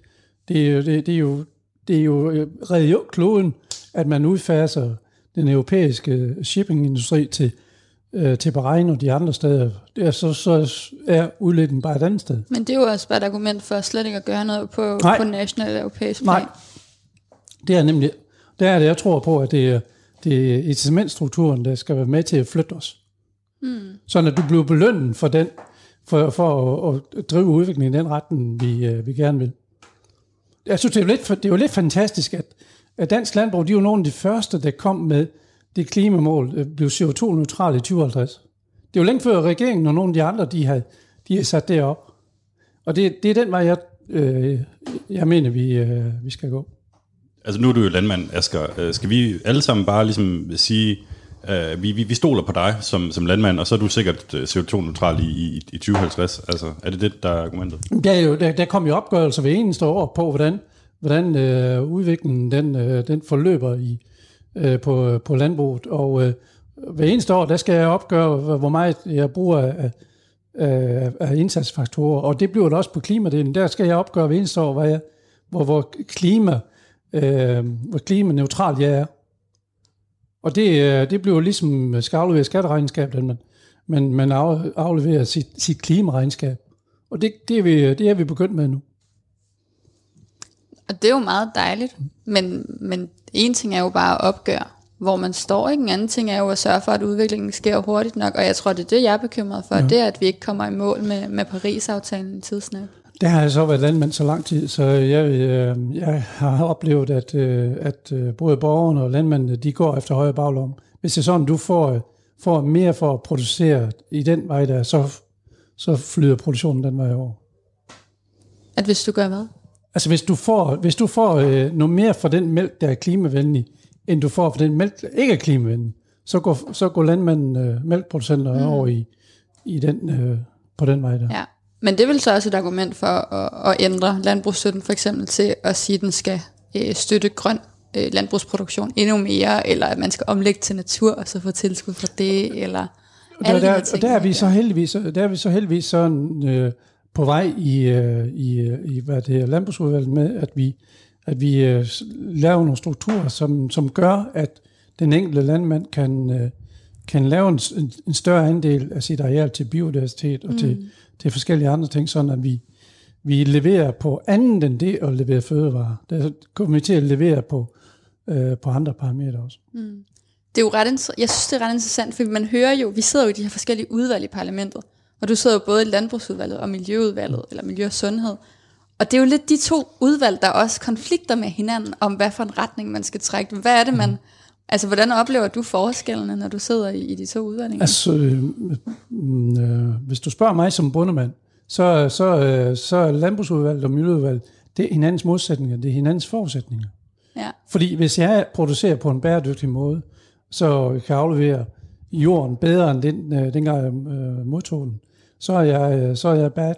det er, det, det er jo, det er jo øh, kloden, at man udfaser den europæiske shippingindustri til, øh, til Bahrain og de andre steder. Det er så, så er udledningen bare et andet sted. Men det er jo også bare et argument for slet ikke at gøre noget på, Nej. på national eller europæisk plan. Nej, det er nemlig, det er det, jeg tror på, at det er, det er incitamentstrukturen, der skal være med til at flytte os. Mm. Sådan at du bliver belønnet for den, for, for at, at drive udviklingen i den retning, vi, øh, vi gerne vil. Jeg synes, det er jo lidt, det er jo lidt fantastisk, at, at dansk landbrug, de er jo nogle af de første, der kom med det klimamål, øh, blev CO2-neutral i 2050. Det er jo længe før regeringen og nogle af de andre, de har, de har sat det op. Og det, det er den vej, jeg, øh, jeg mener, vi, øh, vi skal gå. Altså nu er du jo landmand, Asger. Øh, skal vi alle sammen bare ligesom sige, uh, vi, vi, vi stoler på dig som, som landmand, og så er du sikkert øh, CO2-neutral i, i, i 2050? Altså, er det det, der er argumentet? Der, er jo, der, der kommer jo opgørelser ved eneste år på, hvordan, hvordan øh, udviklingen den, øh, den forløber i, øh, på, på landbruget. Og øh, hver eneste år, der skal jeg opgøre, hvor hvor meget jeg bruger af, af, af indsatsfaktorer. Og det bliver det også på klimadelen. Der skal jeg opgøre hver eneste år, hvor, jeg, hvor, hvor, klima, øh, hvor klimaneutral jeg er. Og det, øh, det bliver ligesom skal aflevere skatteregnskab, den man, man, man af- afleverer sit, sit klimaregnskab. Og det, det, er vi, det er vi begyndt med nu. Og det er jo meget dejligt, men, men en ting er jo bare at opgøre, hvor man står. Ikke? En anden ting er jo at sørge for, at udviklingen sker hurtigt nok, og jeg tror, det er det, jeg er bekymret for, ja. det er, at vi ikke kommer i mål med, med Paris-aftalen i Der har jeg så været landmand så lang tid, så jeg, øh, jeg har oplevet, at, øh, at øh, både borgerne og landmændene, de går efter højre baglom. Hvis det er sådan, du får, øh, får mere for at producere i den vej der, så, så flyder produktionen den vej over. At hvis du gør hvad? Altså hvis du får, hvis du får øh, noget mere for den mælk, der er klimavenlig, end du får for den mælk, der ikke er klimavenlig, så går, så går landmanden, øh, mælkproducenter mm. over i, i den, øh, på den vej der. Ja. Men det er vel så også et argument for at, at ændre landbrugsstøtten for eksempel til at sige, at den skal øh, støtte grøn øh, landbrugsproduktion endnu mere, eller at man skal omlægge til natur og så få tilskud for det, eller Og der, de der, ting, og der er vi så heldigvis, der er vi så heldigvis sådan øh, på vej i, øh, i, øh, i hvad det er, landbrugsudvalget med, at vi, at vi øh, laver nogle strukturer, som, som gør, at den enkelte landmand kan, øh, kan lave en, en, en større andel af sit areal til biodiversitet og mm. til, til forskellige andre ting, sådan at vi, vi leverer på andet end det at levere fødevarer. Der kommer vi til at levere på, øh, på andre parametre også. Det er jo ret jeg synes, det er ret interessant, for man hører jo, vi sidder jo i de her forskellige udvalg i parlamentet, og du sidder jo både i landbrugsudvalget og miljøudvalget, eller miljø og sundhed. Og det er jo lidt de to udvalg, der også konflikter med hinanden om, hvad for en retning man skal trække. Hvad er det, man... Altså, hvordan oplever du forskellene, når du sidder i, i de to udvalg? Altså, øh, øh, hvis du spørger mig som bundemand, så, så, øh, så er landbrugsudvalget og miljøudvalget, det er hinandens modsætninger, det er hinandens forudsætninger. Ja. Fordi hvis jeg producerer på en bæredygtig måde, så kan jeg aflevere jorden bedre end den, øh, dengang jeg øh, modtog den, så er jeg, øh, så er jeg bad.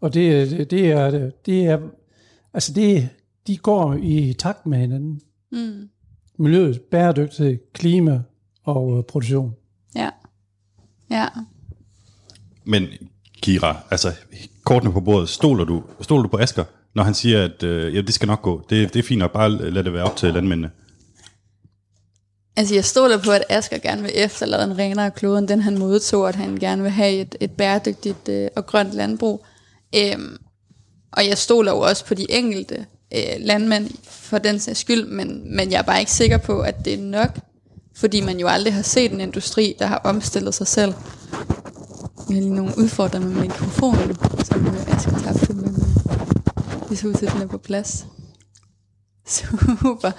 Og det, det, det er, det er, altså det, de går i takt med hinanden. Mm. Miljøet, bæredygtighed, klima og øh, produktion. Ja. Ja. Men Kira, altså kortene på bordet, stoler du, stoler du på Asger, når han siger, at øh, ja, det skal nok gå. Det, det er fint nok, bare lad det være op til landmændene. Altså, jeg stoler på, at Asger gerne vil efterlade en renere klode, end den han modtog, og at han gerne vil have et, et bæredygtigt øh, og grønt landbrug. Øhm, og jeg stoler jo også på de enkelte øh, landmænd for den sags skyld, men, men jeg er bare ikke sikker på, at det er nok, fordi man jo aldrig har set en industri, der har omstillet sig selv. Jeg har lige nogle udfordringer med mikrofonen, som jeg skal tage tabte, men det ser ud til, at den er på plads. Super.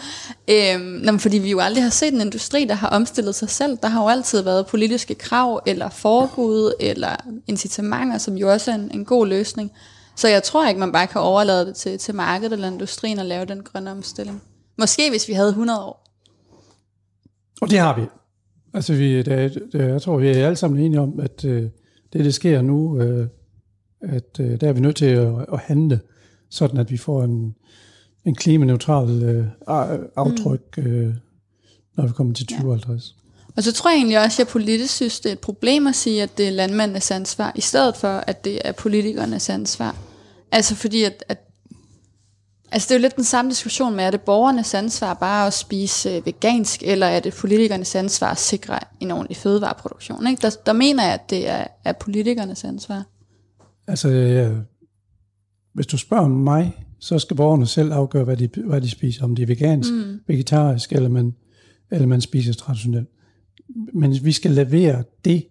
Øhm, men fordi vi jo aldrig har set en industri, der har omstillet sig selv. Der har jo altid været politiske krav, eller forbud, eller incitamenter, som jo også er en, en god løsning. Så jeg tror ikke, man bare kan overlade det til, til markedet eller industrien at lave den grønne omstilling. Måske hvis vi havde 100 år. Og det har vi. Altså, vi, der, der, jeg tror, vi er alle sammen enige om, at øh, det, der sker nu, øh, at øh, der er vi nødt til at, at handle, sådan at vi får en, en klimaneutral øh, aftryk, mm. øh, når vi kommer til 2050. Og så tror jeg egentlig også, at jeg politisk synes, det er et problem at sige, at det er landmændenes ansvar, i stedet for, at det er politikernes ansvar. Altså fordi, at, at Altså det er jo lidt den samme diskussion med, er det borgernes ansvar bare at spise øh, vegansk, eller er det politikernes ansvar at sikre en ordentlig fødevareproduktion? Ikke? Der, der mener jeg, at det er, er politikernes ansvar. Altså, øh, hvis du spørger mig, så skal borgerne selv afgøre, hvad de, hvad de spiser, om det er vegansk, mm. vegetarisk, eller man, eller man spiser traditionelt. Men vi skal levere det,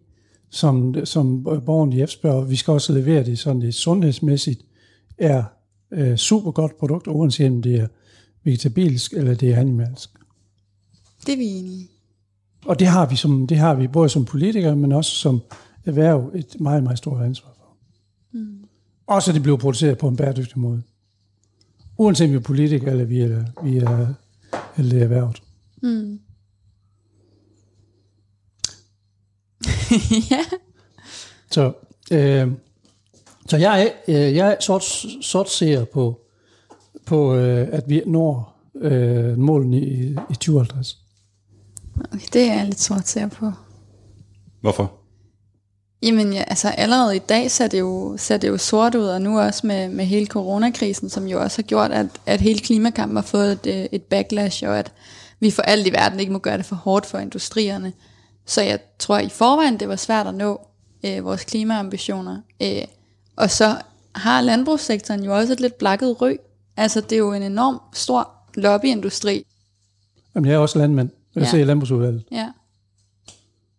som, som borgerne efterspørger. Vi skal også levere det, sådan det sundhedsmæssigt er øh, super godt produkt, uanset om det er vegetabilsk eller det er animalsk. Det er vi enige i. Og det har vi, som, det har vi både som politikere, men også som erhverv et meget, meget stort ansvar for. Mm. Også at det bliver produceret på en bæredygtig måde. Uanset om vi er politikere, eller vi er, vi er, eller erhvervet. Mm. (laughs) ja. Så, øh, så jeg, er, øh, jeg er sort, sort ser på, på øh, at vi når øh, målene i, i 2050. Okay, det er jeg lidt sort ser på. Hvorfor? Jamen ja, altså allerede i dag ser det jo, ser det jo sort ud, og nu også med, med hele coronakrisen, som jo også har gjort, at, at hele klimakampen har fået et, øh, et backlash, og at vi for alt i verden ikke må gøre det for hårdt for industrierne. Så jeg tror i forvejen, det var svært at nå øh, vores klimaambitioner. Øh, og så har landbrugssektoren jo også et lidt blakket ry. Altså det er jo en enorm stor lobbyindustri. Jamen, jeg er også landmand. Jeg Ja. ser i landbrugsudvalget. Ja.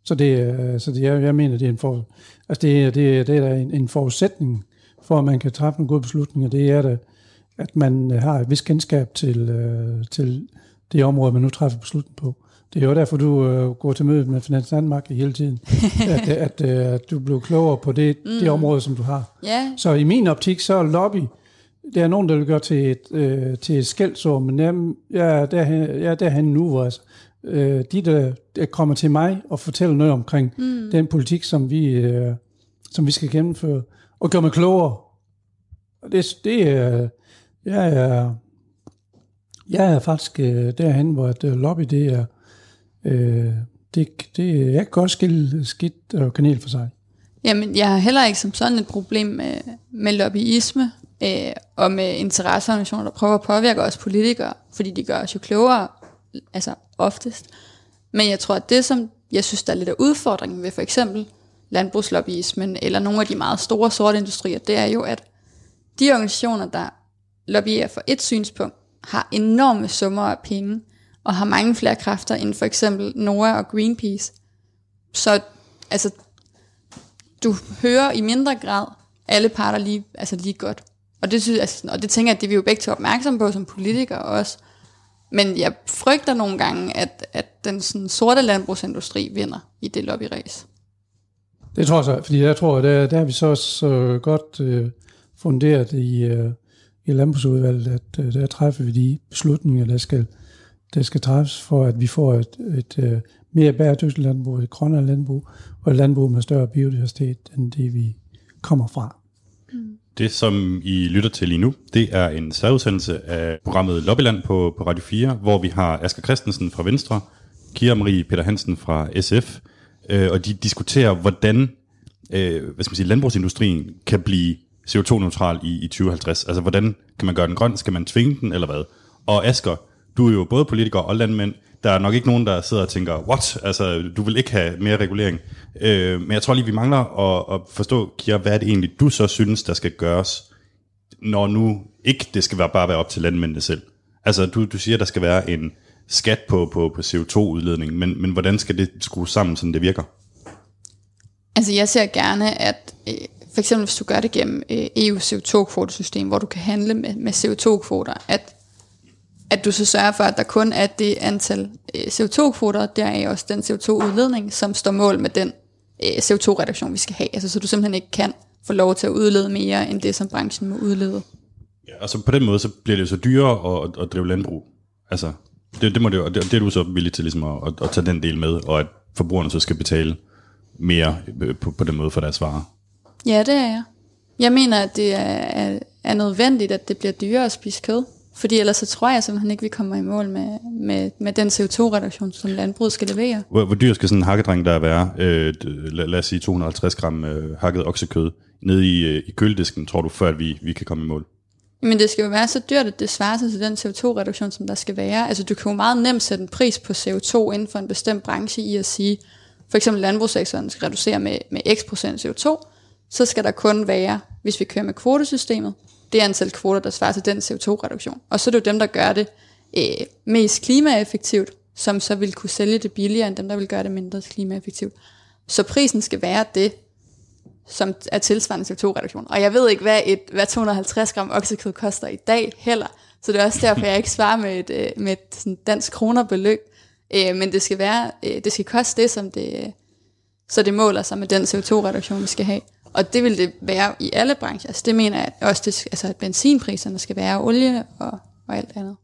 Så det, er- så det, jeg, jeg mener, det er en, for, altså det, er- det, det er en, en forudsætning for, at man kan træffe nogle gode beslutninger. Det er da, at man øh, har et vis kendskab til, øh, til det område, man nu træffer beslutning på. Det er jo derfor, du øh, går til møde med Finans Danmark hele tiden. (laughs) at, at, øh, at du bliver klogere på det, mm. det område, som du har. Ja, Så i min optik, så er lobby, det er nogen, der vil gøre til et, øh, til et skældsord, men jeg, jeg, er derhen, jeg er derhen nu, hvor altså, øh, de, der, der kommer til mig og fortæller noget omkring mm. den politik, som vi, øh, som vi skal gennemføre, og gøre mig klogere. Og det, det er, jeg er, jeg er faktisk øh, derhen, hvor at, øh, lobby, det er, øh, det, det, er godt skille skidt og kanel for sig. Jamen, jeg har heller ikke som sådan et problem med, med lobbyisme øh, og med interesseorganisationer, der prøver at påvirke os politikere, fordi de gør os jo klogere, altså oftest. Men jeg tror, at det, som jeg synes, der er lidt af udfordringen ved for eksempel landbrugslobbyismen eller nogle af de meget store sorte industrier, det er jo, at de organisationer, der lobbyer for et synspunkt, har enorme summer af penge og har mange flere kræfter end for eksempel NOAA og Greenpeace. Så altså, du hører i mindre grad alle parter lige, altså lige godt. Og det, synes, altså, og det tænker jeg, at det er vi jo begge to opmærksom på som politikere også. Men jeg frygter nogle gange, at, at den sådan, sorte landbrugsindustri vinder i det lobbyræs. Det tror jeg så, fordi jeg tror, der, der har vi så også øh, godt øh, funderet i, øh, i landbrugsudvalget, at øh, der træffer vi de beslutninger, der skal, der skal træffes for, at vi får et, et øh, mere bæredygtigt landbrug, et grønnere landbrug, og et landbrug med større biodiversitet, end det vi kommer fra. Det, som I lytter til lige nu, det er en særudsendelse af programmet Lobbyland på, på Radio 4, hvor vi har Asger Christensen fra Venstre, Kira Marie Peter Hansen fra SF, øh, og de diskuterer, hvordan øh, hvad skal man sige, landbrugsindustrien kan blive CO2-neutral i, i 2050. Altså, hvordan kan man gøre den grøn? Skal man tvinge den, eller hvad? Og Asger, du er jo både politiker og landmænd. Der er nok ikke nogen, der sidder og tænker, what? Altså, du vil ikke have mere regulering. Øh, men jeg tror lige, vi mangler at, at forstå, Kira, hvad er det egentlig, du så synes, der skal gøres, når nu ikke det skal være, bare være op til landmændene selv? Altså, du, du siger, der skal være en skat på, på, på CO2-udledning, men, men hvordan skal det skrues sammen, så det virker? Altså jeg ser gerne, at øh, for eksempel hvis du gør det gennem øh, EU's CO2-kvotesystem, hvor du kan handle med, med CO2-kvoter, at, at du så sørger for, at der kun er det antal øh, CO2-kvoter, og der er også den CO2-udledning, som står mål med den øh, CO2-reduktion, vi skal have. Altså så du simpelthen ikke kan få lov til at udlede mere, end det, som branchen må udlede. Ja, altså på den måde, så bliver det jo så dyrere at, at drive landbrug. Altså, det, det, må det, og det, det er du så villig til ligesom at, at, at tage den del med, og at forbrugerne så skal betale mere øh, på, på den måde for deres varer. Ja, det er jeg. Jeg mener, at det er, er, er nødvendigt, at det bliver dyrere at spise kød. Fordi ellers så tror jeg simpelthen ikke, vi kommer i mål med, med, med den CO2-reduktion, som landbruget skal levere. Hvor, hvor dyr skal sådan en hakkedreng der være? Øh, lad, lad os sige 250 gram øh, hakket oksekød nede i, øh, i køledisken, tror du, før at vi, vi kan komme i mål? Men det skal jo være så dyrt, at det svarer sig til den CO2-reduktion, som der skal være. Altså du kan jo meget nemt sætte en pris på CO2 inden for en bestemt branche i at sige, for eksempel landbrugssektoren skal reducere med, med x procent CO2, så skal der kun være, hvis vi kører med kvotesystemet, det antal kvoter, der svarer til den CO2-reduktion. Og så er det jo dem, der gør det øh, mest klimaeffektivt, som så vil kunne sælge det billigere, end dem, der vil gøre det mindre klimaeffektivt. Så prisen skal være det, som er tilsvarende CO2-reduktion. Og jeg ved ikke, hvad, et, hvad 250 gram oksekød koster i dag heller. Så det er også derfor, jeg ikke svarer med et, øh, med et sådan dansk kronerbeløb. Øh, men det skal, være, øh, det skal koste det, som det, så det måler sig med den CO2-reduktion, vi skal have. Og det vil det være i alle brancher. Altså det mener jeg også, det, altså, at benzinpriserne skal være olie og, og alt andet.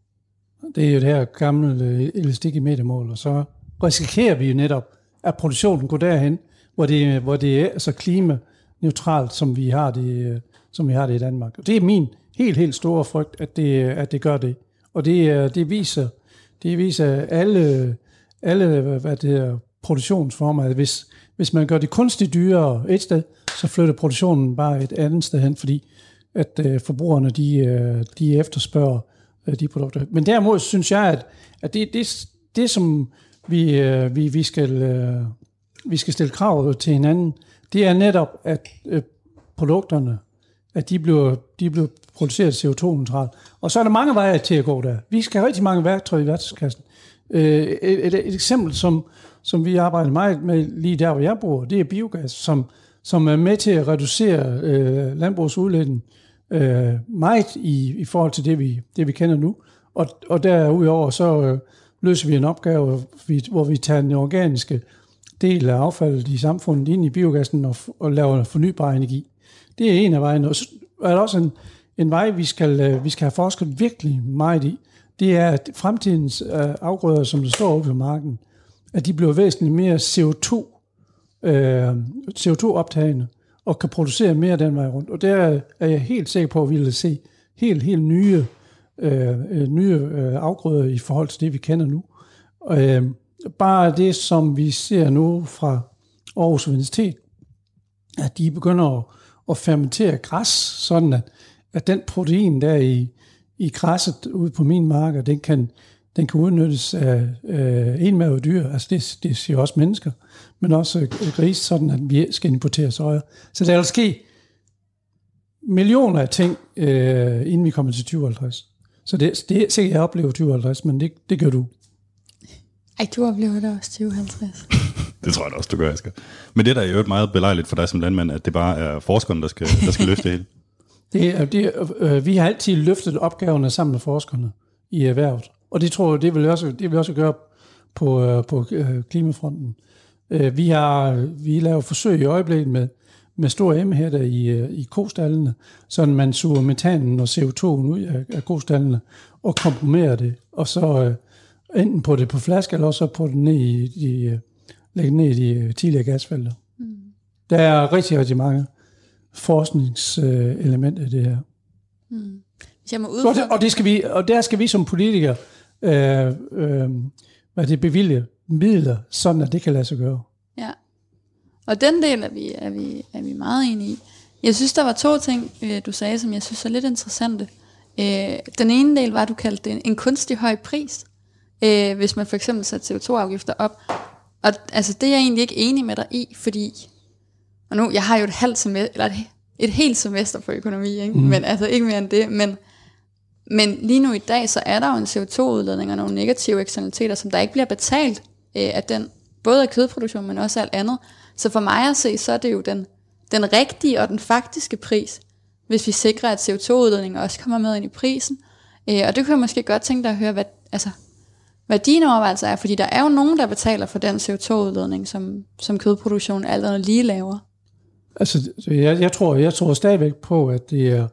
Det er jo det her gamle øh, elastik i metermål, og så risikerer vi jo netop, at produktionen går derhen, hvor det, hvor det er så klimaneutralt, som vi har det, øh, som vi har det i Danmark. Og det er min helt, helt store frygt, at det, øh, at det gør det. Og det, det viser, det viser alle, alle hvad det er, produktionsformer, at hvis, hvis man gør det kunstigt dyrere et sted, så flytter produktionen bare et andet sted hen, fordi at øh, forbrugerne de, øh, de efterspørger øh, de produkter. Men derimod synes jeg, at, at det, det, det som vi, øh, vi, vi, skal, øh, vi skal stille krav til hinanden, det er netop, at øh, produkterne, at de bliver, de bliver produceret CO2-neutralt. Og så er der mange veje til at gå der. Vi skal have rigtig mange værktøjer i værktøjskassen. Øh, et, et, et eksempel, som, som vi arbejder meget med lige der, hvor jeg bor, det er biogas, som, som er med til at reducere øh, landbrugsudledningen øh, meget i, i forhold til det vi, det, vi kender nu. Og, og derudover så øh, løser vi en opgave, vi, hvor vi tager den organiske del af affaldet i samfundet ind i biogassen og, og laver fornybar energi. Det er en af vejene. Og så er der også en, en vej, vi skal, øh, vi skal have forsket virkelig meget i. Det er, fremtidens øh, afgrøder, som der står ude på marken, at de bliver væsentligt mere CO2, øh, CO2-optagende og kan producere mere den vej rundt. Og der er jeg helt sikker på, at vi vil se helt, helt nye, øh, øh nye øh, afgrøder i forhold til det, vi kender nu. Øh, bare det, som vi ser nu fra Aarhus Universitet, at de begynder at, at fermentere græs, sådan at, at den protein der i, i græsset ude på min marker, den kan, den kan udnyttes af øh, enmavede dyr, altså det, det siger også mennesker, men også øh, gris, sådan at vi skal importere soja. Så der vil ske millioner af ting, øh, inden vi kommer til 2050. Så det, det er sikkert, jeg oplever 2050, men det, det gør du. Ej, du oplever det også 2050. (laughs) Det tror jeg da også, du gør, Asger. Men det der er jo meget belejligt for dig som landmand, at det bare er forskerne, der skal, der skal løfte det hele. (laughs) Det, er- det, øh, vi har altid løftet opgaverne sammen med forskerne i erhvervet. Og det tror jeg, det vil også, det vil også gøre på, øh, på øh, klimafronten. Øh, Vi, har, vi laver forsøg i øjeblikket med, med store emhætter i, i kostallene, så man suger metanen og CO2'en ud af, af kostallene og komprimerer det, og så øh, enten på det på flaske, eller også på det ned i de, lægge ned i de tidligere gasfelter. Mm. Der er rigtig, rigtig mange forskningselementer i det her. Hvis jeg må Og, udfordre... det, og, det skal vi, og der skal vi som politikere øh, øh, hvad det, bevilge midler, sådan at det kan lade sig gøre. Ja. Og den del er vi, er vi, er vi meget enige i. Jeg synes, der var to ting, øh, du sagde, som jeg synes er lidt interessante. Øh, den ene del var, at du kaldte det en, kunstig høj pris, øh, hvis man for eksempel satte CO2-afgifter op. Og altså, det er jeg egentlig ikke enig med dig i, fordi... Og nu, jeg har jo et halvt semester, eller et, et helt semester på økonomi, ikke? Mm. men altså ikke mere end det. Men, men lige nu i dag, så er der jo en CO2-udledning og nogle negative eksternaliteter, som der ikke bliver betalt øh, af den, både af kødproduktion, men også alt andet. Så for mig at se, så er det jo den, den rigtige og den faktiske pris, hvis vi sikrer, at CO2-udledningen også kommer med ind i prisen. Øh, og det kunne jeg måske godt tænke dig at høre, hvad, altså, hvad dine overvejelser er, fordi der er jo nogen, der betaler for den CO2-udledning, som, som kødproduktion alt andet lige laver. Altså, jeg, jeg, tror, jeg tror stadigvæk på, at det er,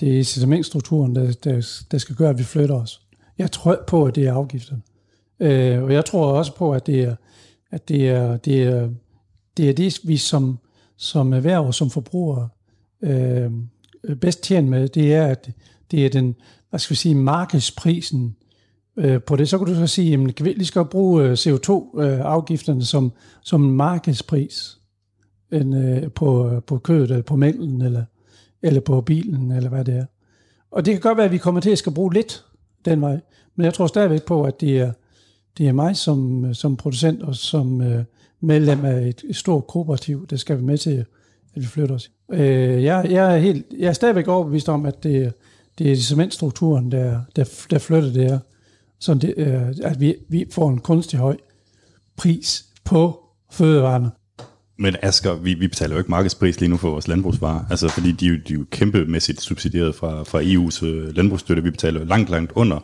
det er incitamentstrukturen, der, der, der skal gøre, at vi flytter os. Jeg tror på, at det er afgifterne. Øh, og jeg tror også på, at det er, at det er, det er, det, er det vi som, som erhverv og som forbrugere øh, bedst tjener med, det er, at det er den, hvad skal vi sige, markedsprisen øh, på det. Så kan du så sige, jamen, kan vi lige skal bruge øh, CO2-afgifterne øh, som, som en markedspris end, øh, på, på kødet, eller på mælken, eller, eller på bilen, eller hvad det er. Og det kan godt være, at vi kommer til at skal bruge lidt den vej, men jeg tror stadigvæk på, at det er, det er mig som, som producent og som øh, medlem af et, et stort kooperativ, der skal være med til, at vi flytter os. Øh, jeg, jeg, er helt, jeg er stadigvæk overbevist om, at det, det er cementstrukturen, der, der, der flytter det her. så det, øh, at vi, vi får en kunstig høj pris på fødevarene. Men Asger, vi, vi betaler jo ikke markedspris lige nu for vores landbrugsvarer, altså fordi de, jo- de er jo kæmpemæssigt subsidieret fra, fra EU's øh, landbrugsstøtte. Vi betaler jo langt, langt under.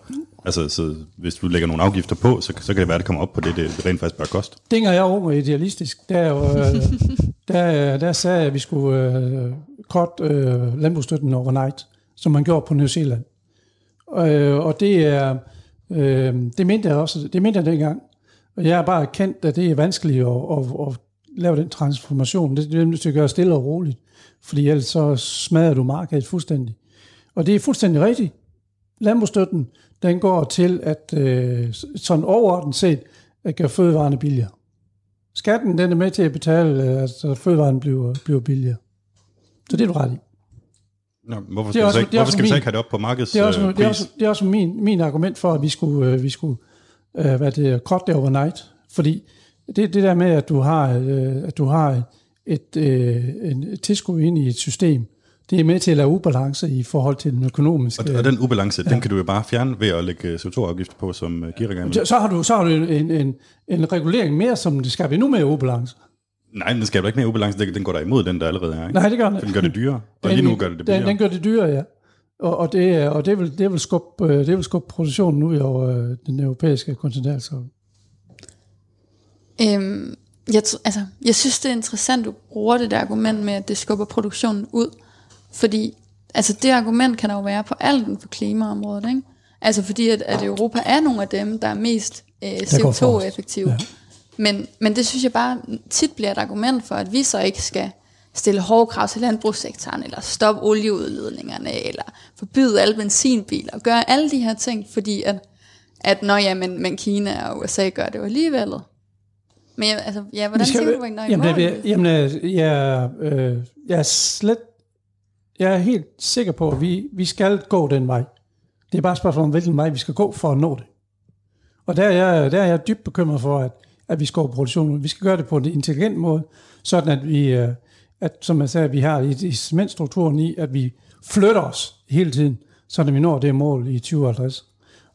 Altså, så hvis du lægger nogle afgifter på, så, så kan det være, at det kommer op på det, det rent faktisk bør koste. Dengang jeg var ung og idealistisk, der, øh, (laughs) der, der sagde jeg, at vi skulle øh, kort øh, landbrugsstøtten overnight, som man gjorde på New Zealand. Øh, og det er, øh, det mente jeg også, det mente jeg dengang. Og jeg har bare kendt, at det er vanskeligt at, at, at lave den transformation. Det, det er nødt til at gøre stille og roligt, fordi ellers så smadrer du markedet fuldstændig. Og det er fuldstændig rigtigt. Landbrugsstøtten, den går til at øh, sådan overordnet set at gøre fødevarene billigere. Skatten den er med til at betale, øh, at fødevarene bliver, bliver billigere. Så det er du ret i. Nå, hvorfor skal, er vi, også- så ikke, hvorfor også skal vi så min- ikke have det op på markeds Det er også, øh, det er også, det er også min, min argument for, at vi skulle, øh, vi skulle øh, hvad det er, cut det overnight. Fordi det, det der med, at du har, øh, at du har et, øh, en tilskud ind i et system, det er med til at lave ubalance i forhold til den økonomiske... Og, og den ubalance, ja. den kan du jo bare fjerne ved at lægge øh, CO2-afgift på, som Gira gerne vil. så, så har du, så har du en, en, en regulering mere, som det skaber endnu mere ubalance. Nej, den skaber ikke mere ubalance, den- går der imod den, der allerede er. Ikke? Nej, det gør den For den gør det dyrere, og Den- lige nu gør det det billigere. Den, den gør det dyrere, ja. Og, og, det, og det, vil, det, vil skubbe, øh, det vil skubbe produktionen ud over øh, den europæiske kontinentalsokkel. Øhm, jeg, altså, jeg synes, det er interessant, du bruger det der argument med, at det skubber produktionen ud. Fordi altså, det argument kan der jo være på alt for klimaområdet. Ikke? Altså fordi, at, at Europa er nogle af dem, der er mest øh, går forrest. CO2-effektive. Ja. Ja. Men, men det synes jeg bare tit bliver et argument for, at vi så ikke skal stille hårde krav til landbrugssektoren, eller stoppe olieudledningerne, eller forbyde alle benzinbiler, og gøre alle de her ting, fordi at, at når ja, men, men Kina og USA gør det jo alligevel. Men jeg, altså, ja, hvordan skal- tænker du ikke, når I jamen, mål? det, jamen, øh, jeg, øh, jeg er slet, jeg er helt sikker på, at vi, vi skal gå den vej. Det er bare et spørgsmål om, hvilken vej vi skal gå for at nå det. Og der er jeg, der er jeg dybt bekymret for, at, at vi skal over produktionen. Vi skal gøre det på en intelligent måde, sådan at vi, øh, at, som jeg sagde, vi har i incitamentstrukturen i, at vi flytter os hele tiden, så vi når det mål i 2050.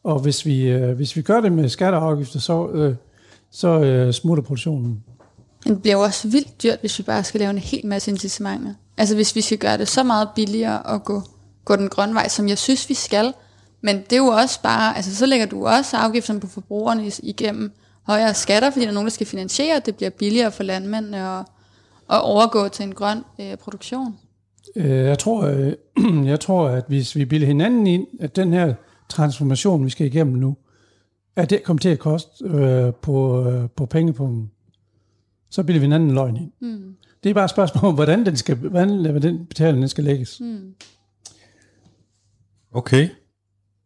Og hvis vi, øh, hvis vi gør det med skatter og afgifter, så, så øh, smutter produktionen. Det bliver jo også vildt dyrt, hvis vi bare skal lave en hel masse incitamenter. Altså hvis vi skal gøre det så meget billigere at gå, gå den grønne vej, som jeg synes, vi skal. Men det er jo også bare, altså så lægger du også afgifterne på forbrugerne igennem højere skatter, fordi der er nogen, der skal finansiere, det bliver billigere for landmændene at, at overgå til en grøn øh, produktion. Øh, Jeg tror, øh, (clears throat) jeg tror, at hvis vi bilder hinanden ind, at den her transformation, vi skal igennem nu, at det kommer til at koste øh, på, øh, på pengepunkten, så bilder vi hinanden løgn ind. Mm. Det er bare et spørgsmål om, hvordan den, skal, hvordan, den betaling den skal lægges. Mm. Okay.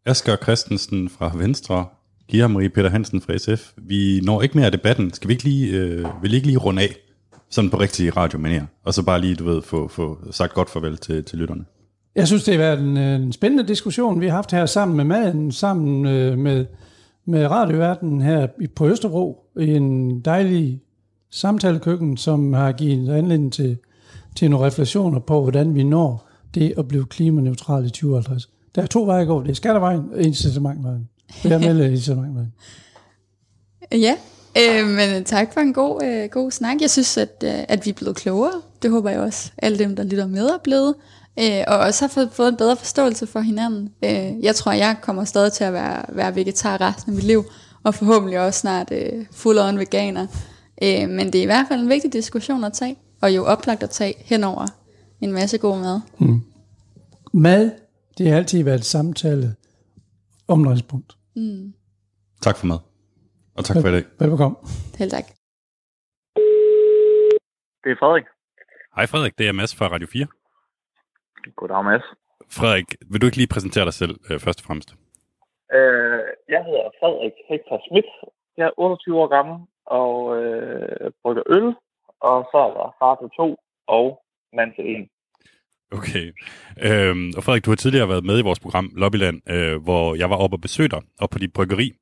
Asger Christensen fra Venstre, Gira Marie Peter Hansen fra SF. Vi når ikke mere af debatten. Skal vi ikke lige, øh, vil I ikke lige runde af, sådan på rigtig radiomanér, og så bare lige, du ved, få, få sagt godt farvel til, til lytterne? Jeg synes, det har været en, øh, en spændende diskussion, vi har haft her sammen med maden, sammen øh, med, med radioverdenen her i- på Østerbro, i en dejlig samtalekøkken, som har givet anledning til, til nogle refleksioner på, hvordan vi når det at blive klimaneutral i 2050. Der er to veje at gå. Det er skattevejen og incitamentvejen. Det er med øh, incitamentvejen. (laughs) Ja, øh, men øh, tak for en god, øh, god snak. Jeg synes, at, øh, at vi er blevet klogere. Det håber jeg også, alle dem, der lytter med, er blevet. Øh, og også har fået, fået en bedre forståelse for hinanden. Øh, jeg tror, jeg kommer stadig til at være, være vegetar resten af mit liv, og forhåbentlig også snart øh, full on veganer. Øh, men det er i hvert fald en vigtig diskussion at tage, og jo oplagt at tage henover en masse god mad. Mad, det har altid været et samtale omdrejningspunkt. Tak for mad. Og tak for i dag. Velbekomme. Helt tak. Det er Frederik. Hej Frederik, det er Mads fra Radio 4. Goddag, Mads. Frederik, vil du ikke lige præsentere dig selv øh, først og fremmest? Øh, jeg hedder Frederik Hector Schmidt. Jeg er 28 år gammel og øh, brygger øl. Og så er jeg far til to og mand til en. Okay. Øhm, og Frederik, du har tidligere været med i vores program Lobbyland, øh, hvor jeg var oppe og besøgte dig, op på dit bryggeri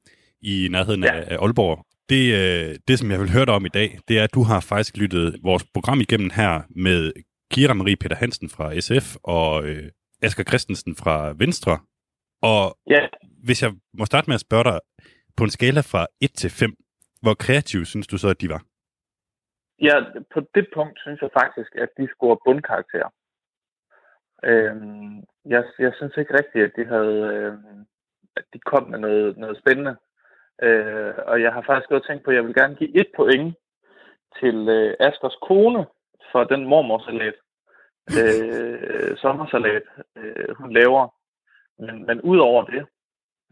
i nærheden. Ja. af, af Aalborg. Det, øh, det, som jeg vil høre dig om i dag, det er, at du har faktisk lyttet vores program igennem her med Kira Marie Peter Hansen fra SF og øh, Asger Christensen fra Venstre. Og Ja, hvis jeg må starte med at spørge dig, på en skala fra 1 til 5, hvor kreativ synes du så, at de var? ja, på det punkt synes jeg faktisk, at de scorer bundkarakter. Øhm, jeg, jeg synes ikke rigtigt, at de havde, øhm, at de kom med noget, noget spændende. Øh, og jeg har faktisk godt tænkt på, at jeg vil gerne give et point til øh, Askers kone, for den mormorsalat, øh, sommersalat, øh, hun laver. Men, men ud over det,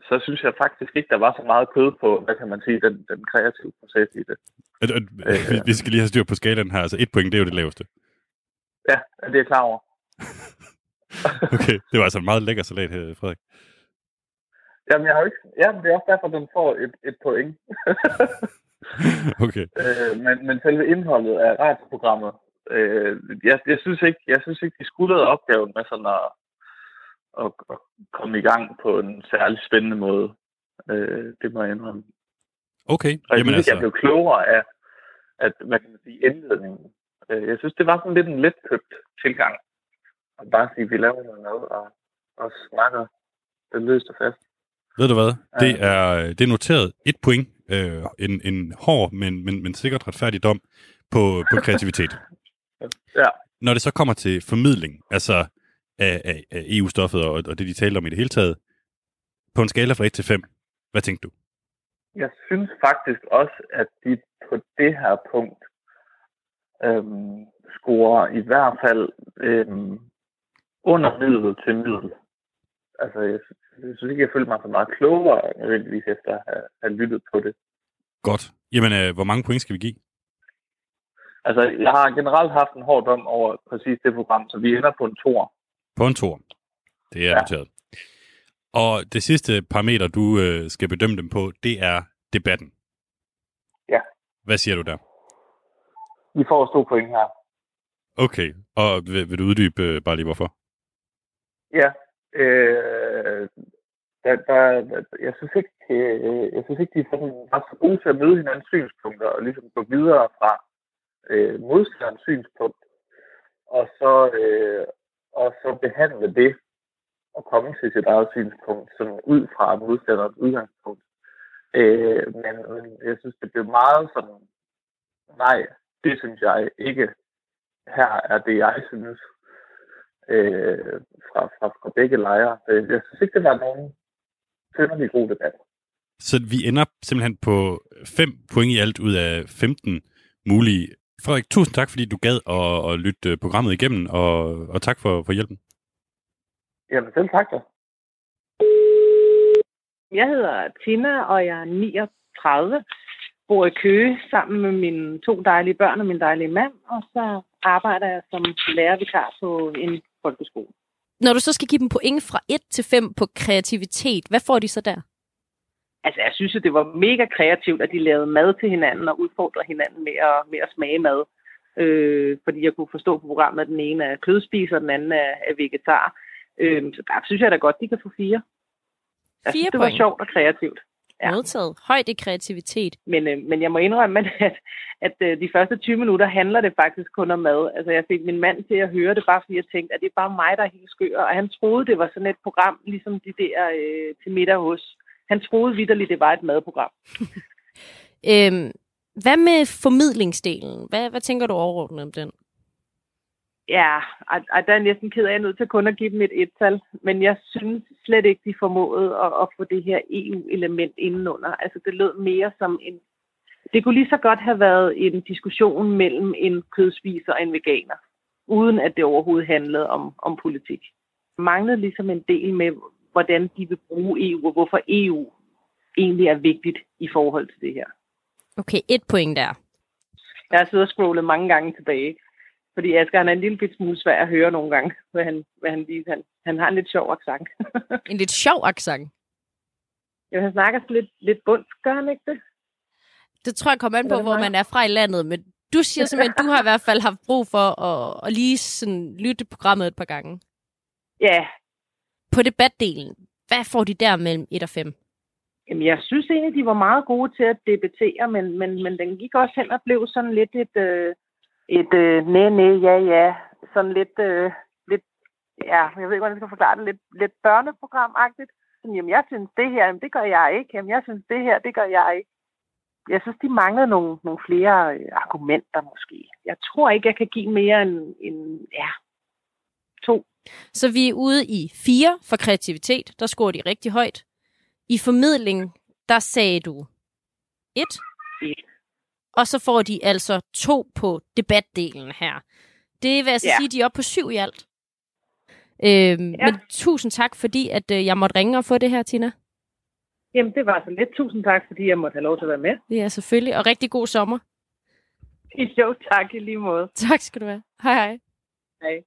så synes jeg faktisk ikke, der var så meget kød på, hvad kan man sige, den, den kreative proces i det. At, at, vi, vi skal lige have styr på skalaen her. Altså et point, det er jo det laveste. Ja, det er jeg klar over. (laughs) Okay, det var altså en meget lækker salat her, Frederik. Jamen, jeg har jo ikke... Ja, det er også derfor, den får et, et point. (laughs) Okay. (laughs) øh, men, men selve indholdet af radioprogrammet, øh, jeg, jeg, synes ikke, jeg synes ikke, de skulle opgaven med sådan at, at, at komme i gang på en særlig spændende måde. Øh, det må jeg indrømme. Okay, Og jeg jamen synes, altså... jeg blev klogere af, at, hvad kan man sige, indledningen. Øh, Jeg synes, det var sådan lidt en letkøbt tilgang. Og bare sige, vi laver noget mad og, og snakker det løst og fast. ved du hvad? Det er, det er noteret et point. Øh, en, en hård, men, men, men sikkert retfærdig dom på, på kreativitet. Ja. Når det så kommer til formidling, altså af, af, af EU-stoffet og, og det, de taler om i det hele taget, på en skala fra 1 til 5, hvad tænkte du? Jeg synes faktisk også, at de på det her punkt øhm, scorer i hvert fald øhm, under middel til middel. Altså, jeg, jeg synes ikke, jeg følte mig så meget klogere nødvendigvis efter at have, have lyttet på det. Godt. Jamen, øh, hvor mange point skal vi give? Altså, jeg har generelt haft en hård dom over præcis det program, så vi ender på en tor. På en tor. Det er ja. Noteret. Og det sidste parameter, du øh, skal bedømme dem på, det er debatten. Ja. Hvad siger du der? Vi får to point her. Okay, og vil, vil du uddybe øh, bare lige hvorfor? Ja. Øh, der, der, der, jeg synes ikke, øh, jeg synes ikke, de er sådan, var så gode til at møde hinandens synspunkter og ligesom gå videre fra øh, modstanderens synspunkt og så, øh, og så behandle det og komme til sit eget synspunkt sådan ud fra modstanderens udgangspunkt. Øh, men, men jeg synes, det blev meget sådan, nej, det synes jeg ikke. Her er det, jeg synes øh, fra, fra, fra begge lejre. Øh, jeg synes ikke, det var nogen synderlig god debat. Så vi ender simpelthen på 5 point i alt ud af 15 mulige. Frederik, tusind tak, fordi du gad at, at lytte øh, programmet igennem, og, og tak for, for hjælpen. Jamen selv tak da. Jeg hedder Tina, og jeg er 39. Bor i Køge sammen med mine to dejlige børn og min dejlige mand. Og så arbejder jeg som lærervikar på en folkeskole. Når du så skal give dem point fra 1 til 5 på kreativitet, hvad får de så der? Altså, jeg synes, at det var mega kreativt, at de lavede mad til hinanden og udfordrede hinanden med at, med at smage mad. Øh, fordi jeg kunne forstå på programmet, at den ene er kødspiser, og den anden er, er vegetar. Øh, så der synes jeg da godt, de kan få fire. Jeg Fire synes, det var point. sjovt og kreativt. Ja. Modtaget. Højt i kreativitet. Men, øh, men jeg må indrømme, (laughs) at, at øh, de første 20 minutter handler det faktisk kun om mad. Altså, jeg fik min mand til at høre det, bare fordi jeg tænkte, at det er bare mig, der er helt skør. Og han troede, det var sådan et program, ligesom de der øh, til middag hos. Han troede vidderligt, det var et madprogram. (laughs) Øhm, hvad med formidlingsdelen? Hvad, hvad tænker du overordnet om den? Ja, og, og der er næsten ked af, at jeg er nødt til kun at give dem et et-tal. Men jeg synes slet ikke, de formåede at, at få det her EU-element indenunder. Altså, det lød mere som en... Det kunne lige så godt have været en diskussion mellem en kødspiser og en veganer, uden at det overhovedet handlede om, om politik. Det manglede ligesom en del med, hvordan de vil bruge EU, og hvorfor EU egentlig er vigtigt i forhold til det her. Okay, et point der. Jeg har siddet og scrollet mange gange tilbage. Fordi Asger, han er en lille bit smule svær at høre nogle gange, hvad han, hvad han, lige, han, han har en lidt sjov accent. (laughs) En lidt sjov accent. ja, han snakker lidt, lidt bundsk, gør han ikke det? Det tror jeg kommer an på, hvor man er fra i landet, men du siger simpelthen, at du har i hvert fald haft brug for at, at lige sådan lytte programmet et par gange. Ja, på debatdelen, hvad får de der mellem 1 og 5? jamen, jeg synes egentlig, de var meget gode til at debattere, men, men, men den gik også hen og blev sådan lidt et, øh, et øh, næ, næ, ja, ja, sådan lidt, øh, lidt, ja, jeg ved ikke, hvordan jeg skal forklare det, lidt, lidt børneprogramagtigt. Sådan, jamen, jeg synes det her, jamen, det gør jeg ikke. Jamen, jeg synes det her, det gør jeg ikke. Jeg synes, de manglede nogle, nogle flere øh, argumenter måske. Jeg tror ikke, jeg kan give mere end, end ja, to. Så vi er ude i 4 for kreativitet, der scorer de rigtig højt. I formidling, der sagde du 1. Et. Og så får de altså to på debatdelen her. Det vil altså Ja. sige, at de er oppe på syv i alt. Øhm, ja. Men tusind tak, fordi at øh, jeg måtte ringe og få det her, Tina. Jamen, det var så lidt. Tusind tak, fordi jeg måtte have lov til at være med. Det er selvfølgelig. Og rigtig god sommer. (laughs) Jo, tak i lige måde. Tak skal du have. Hej hej. Hej.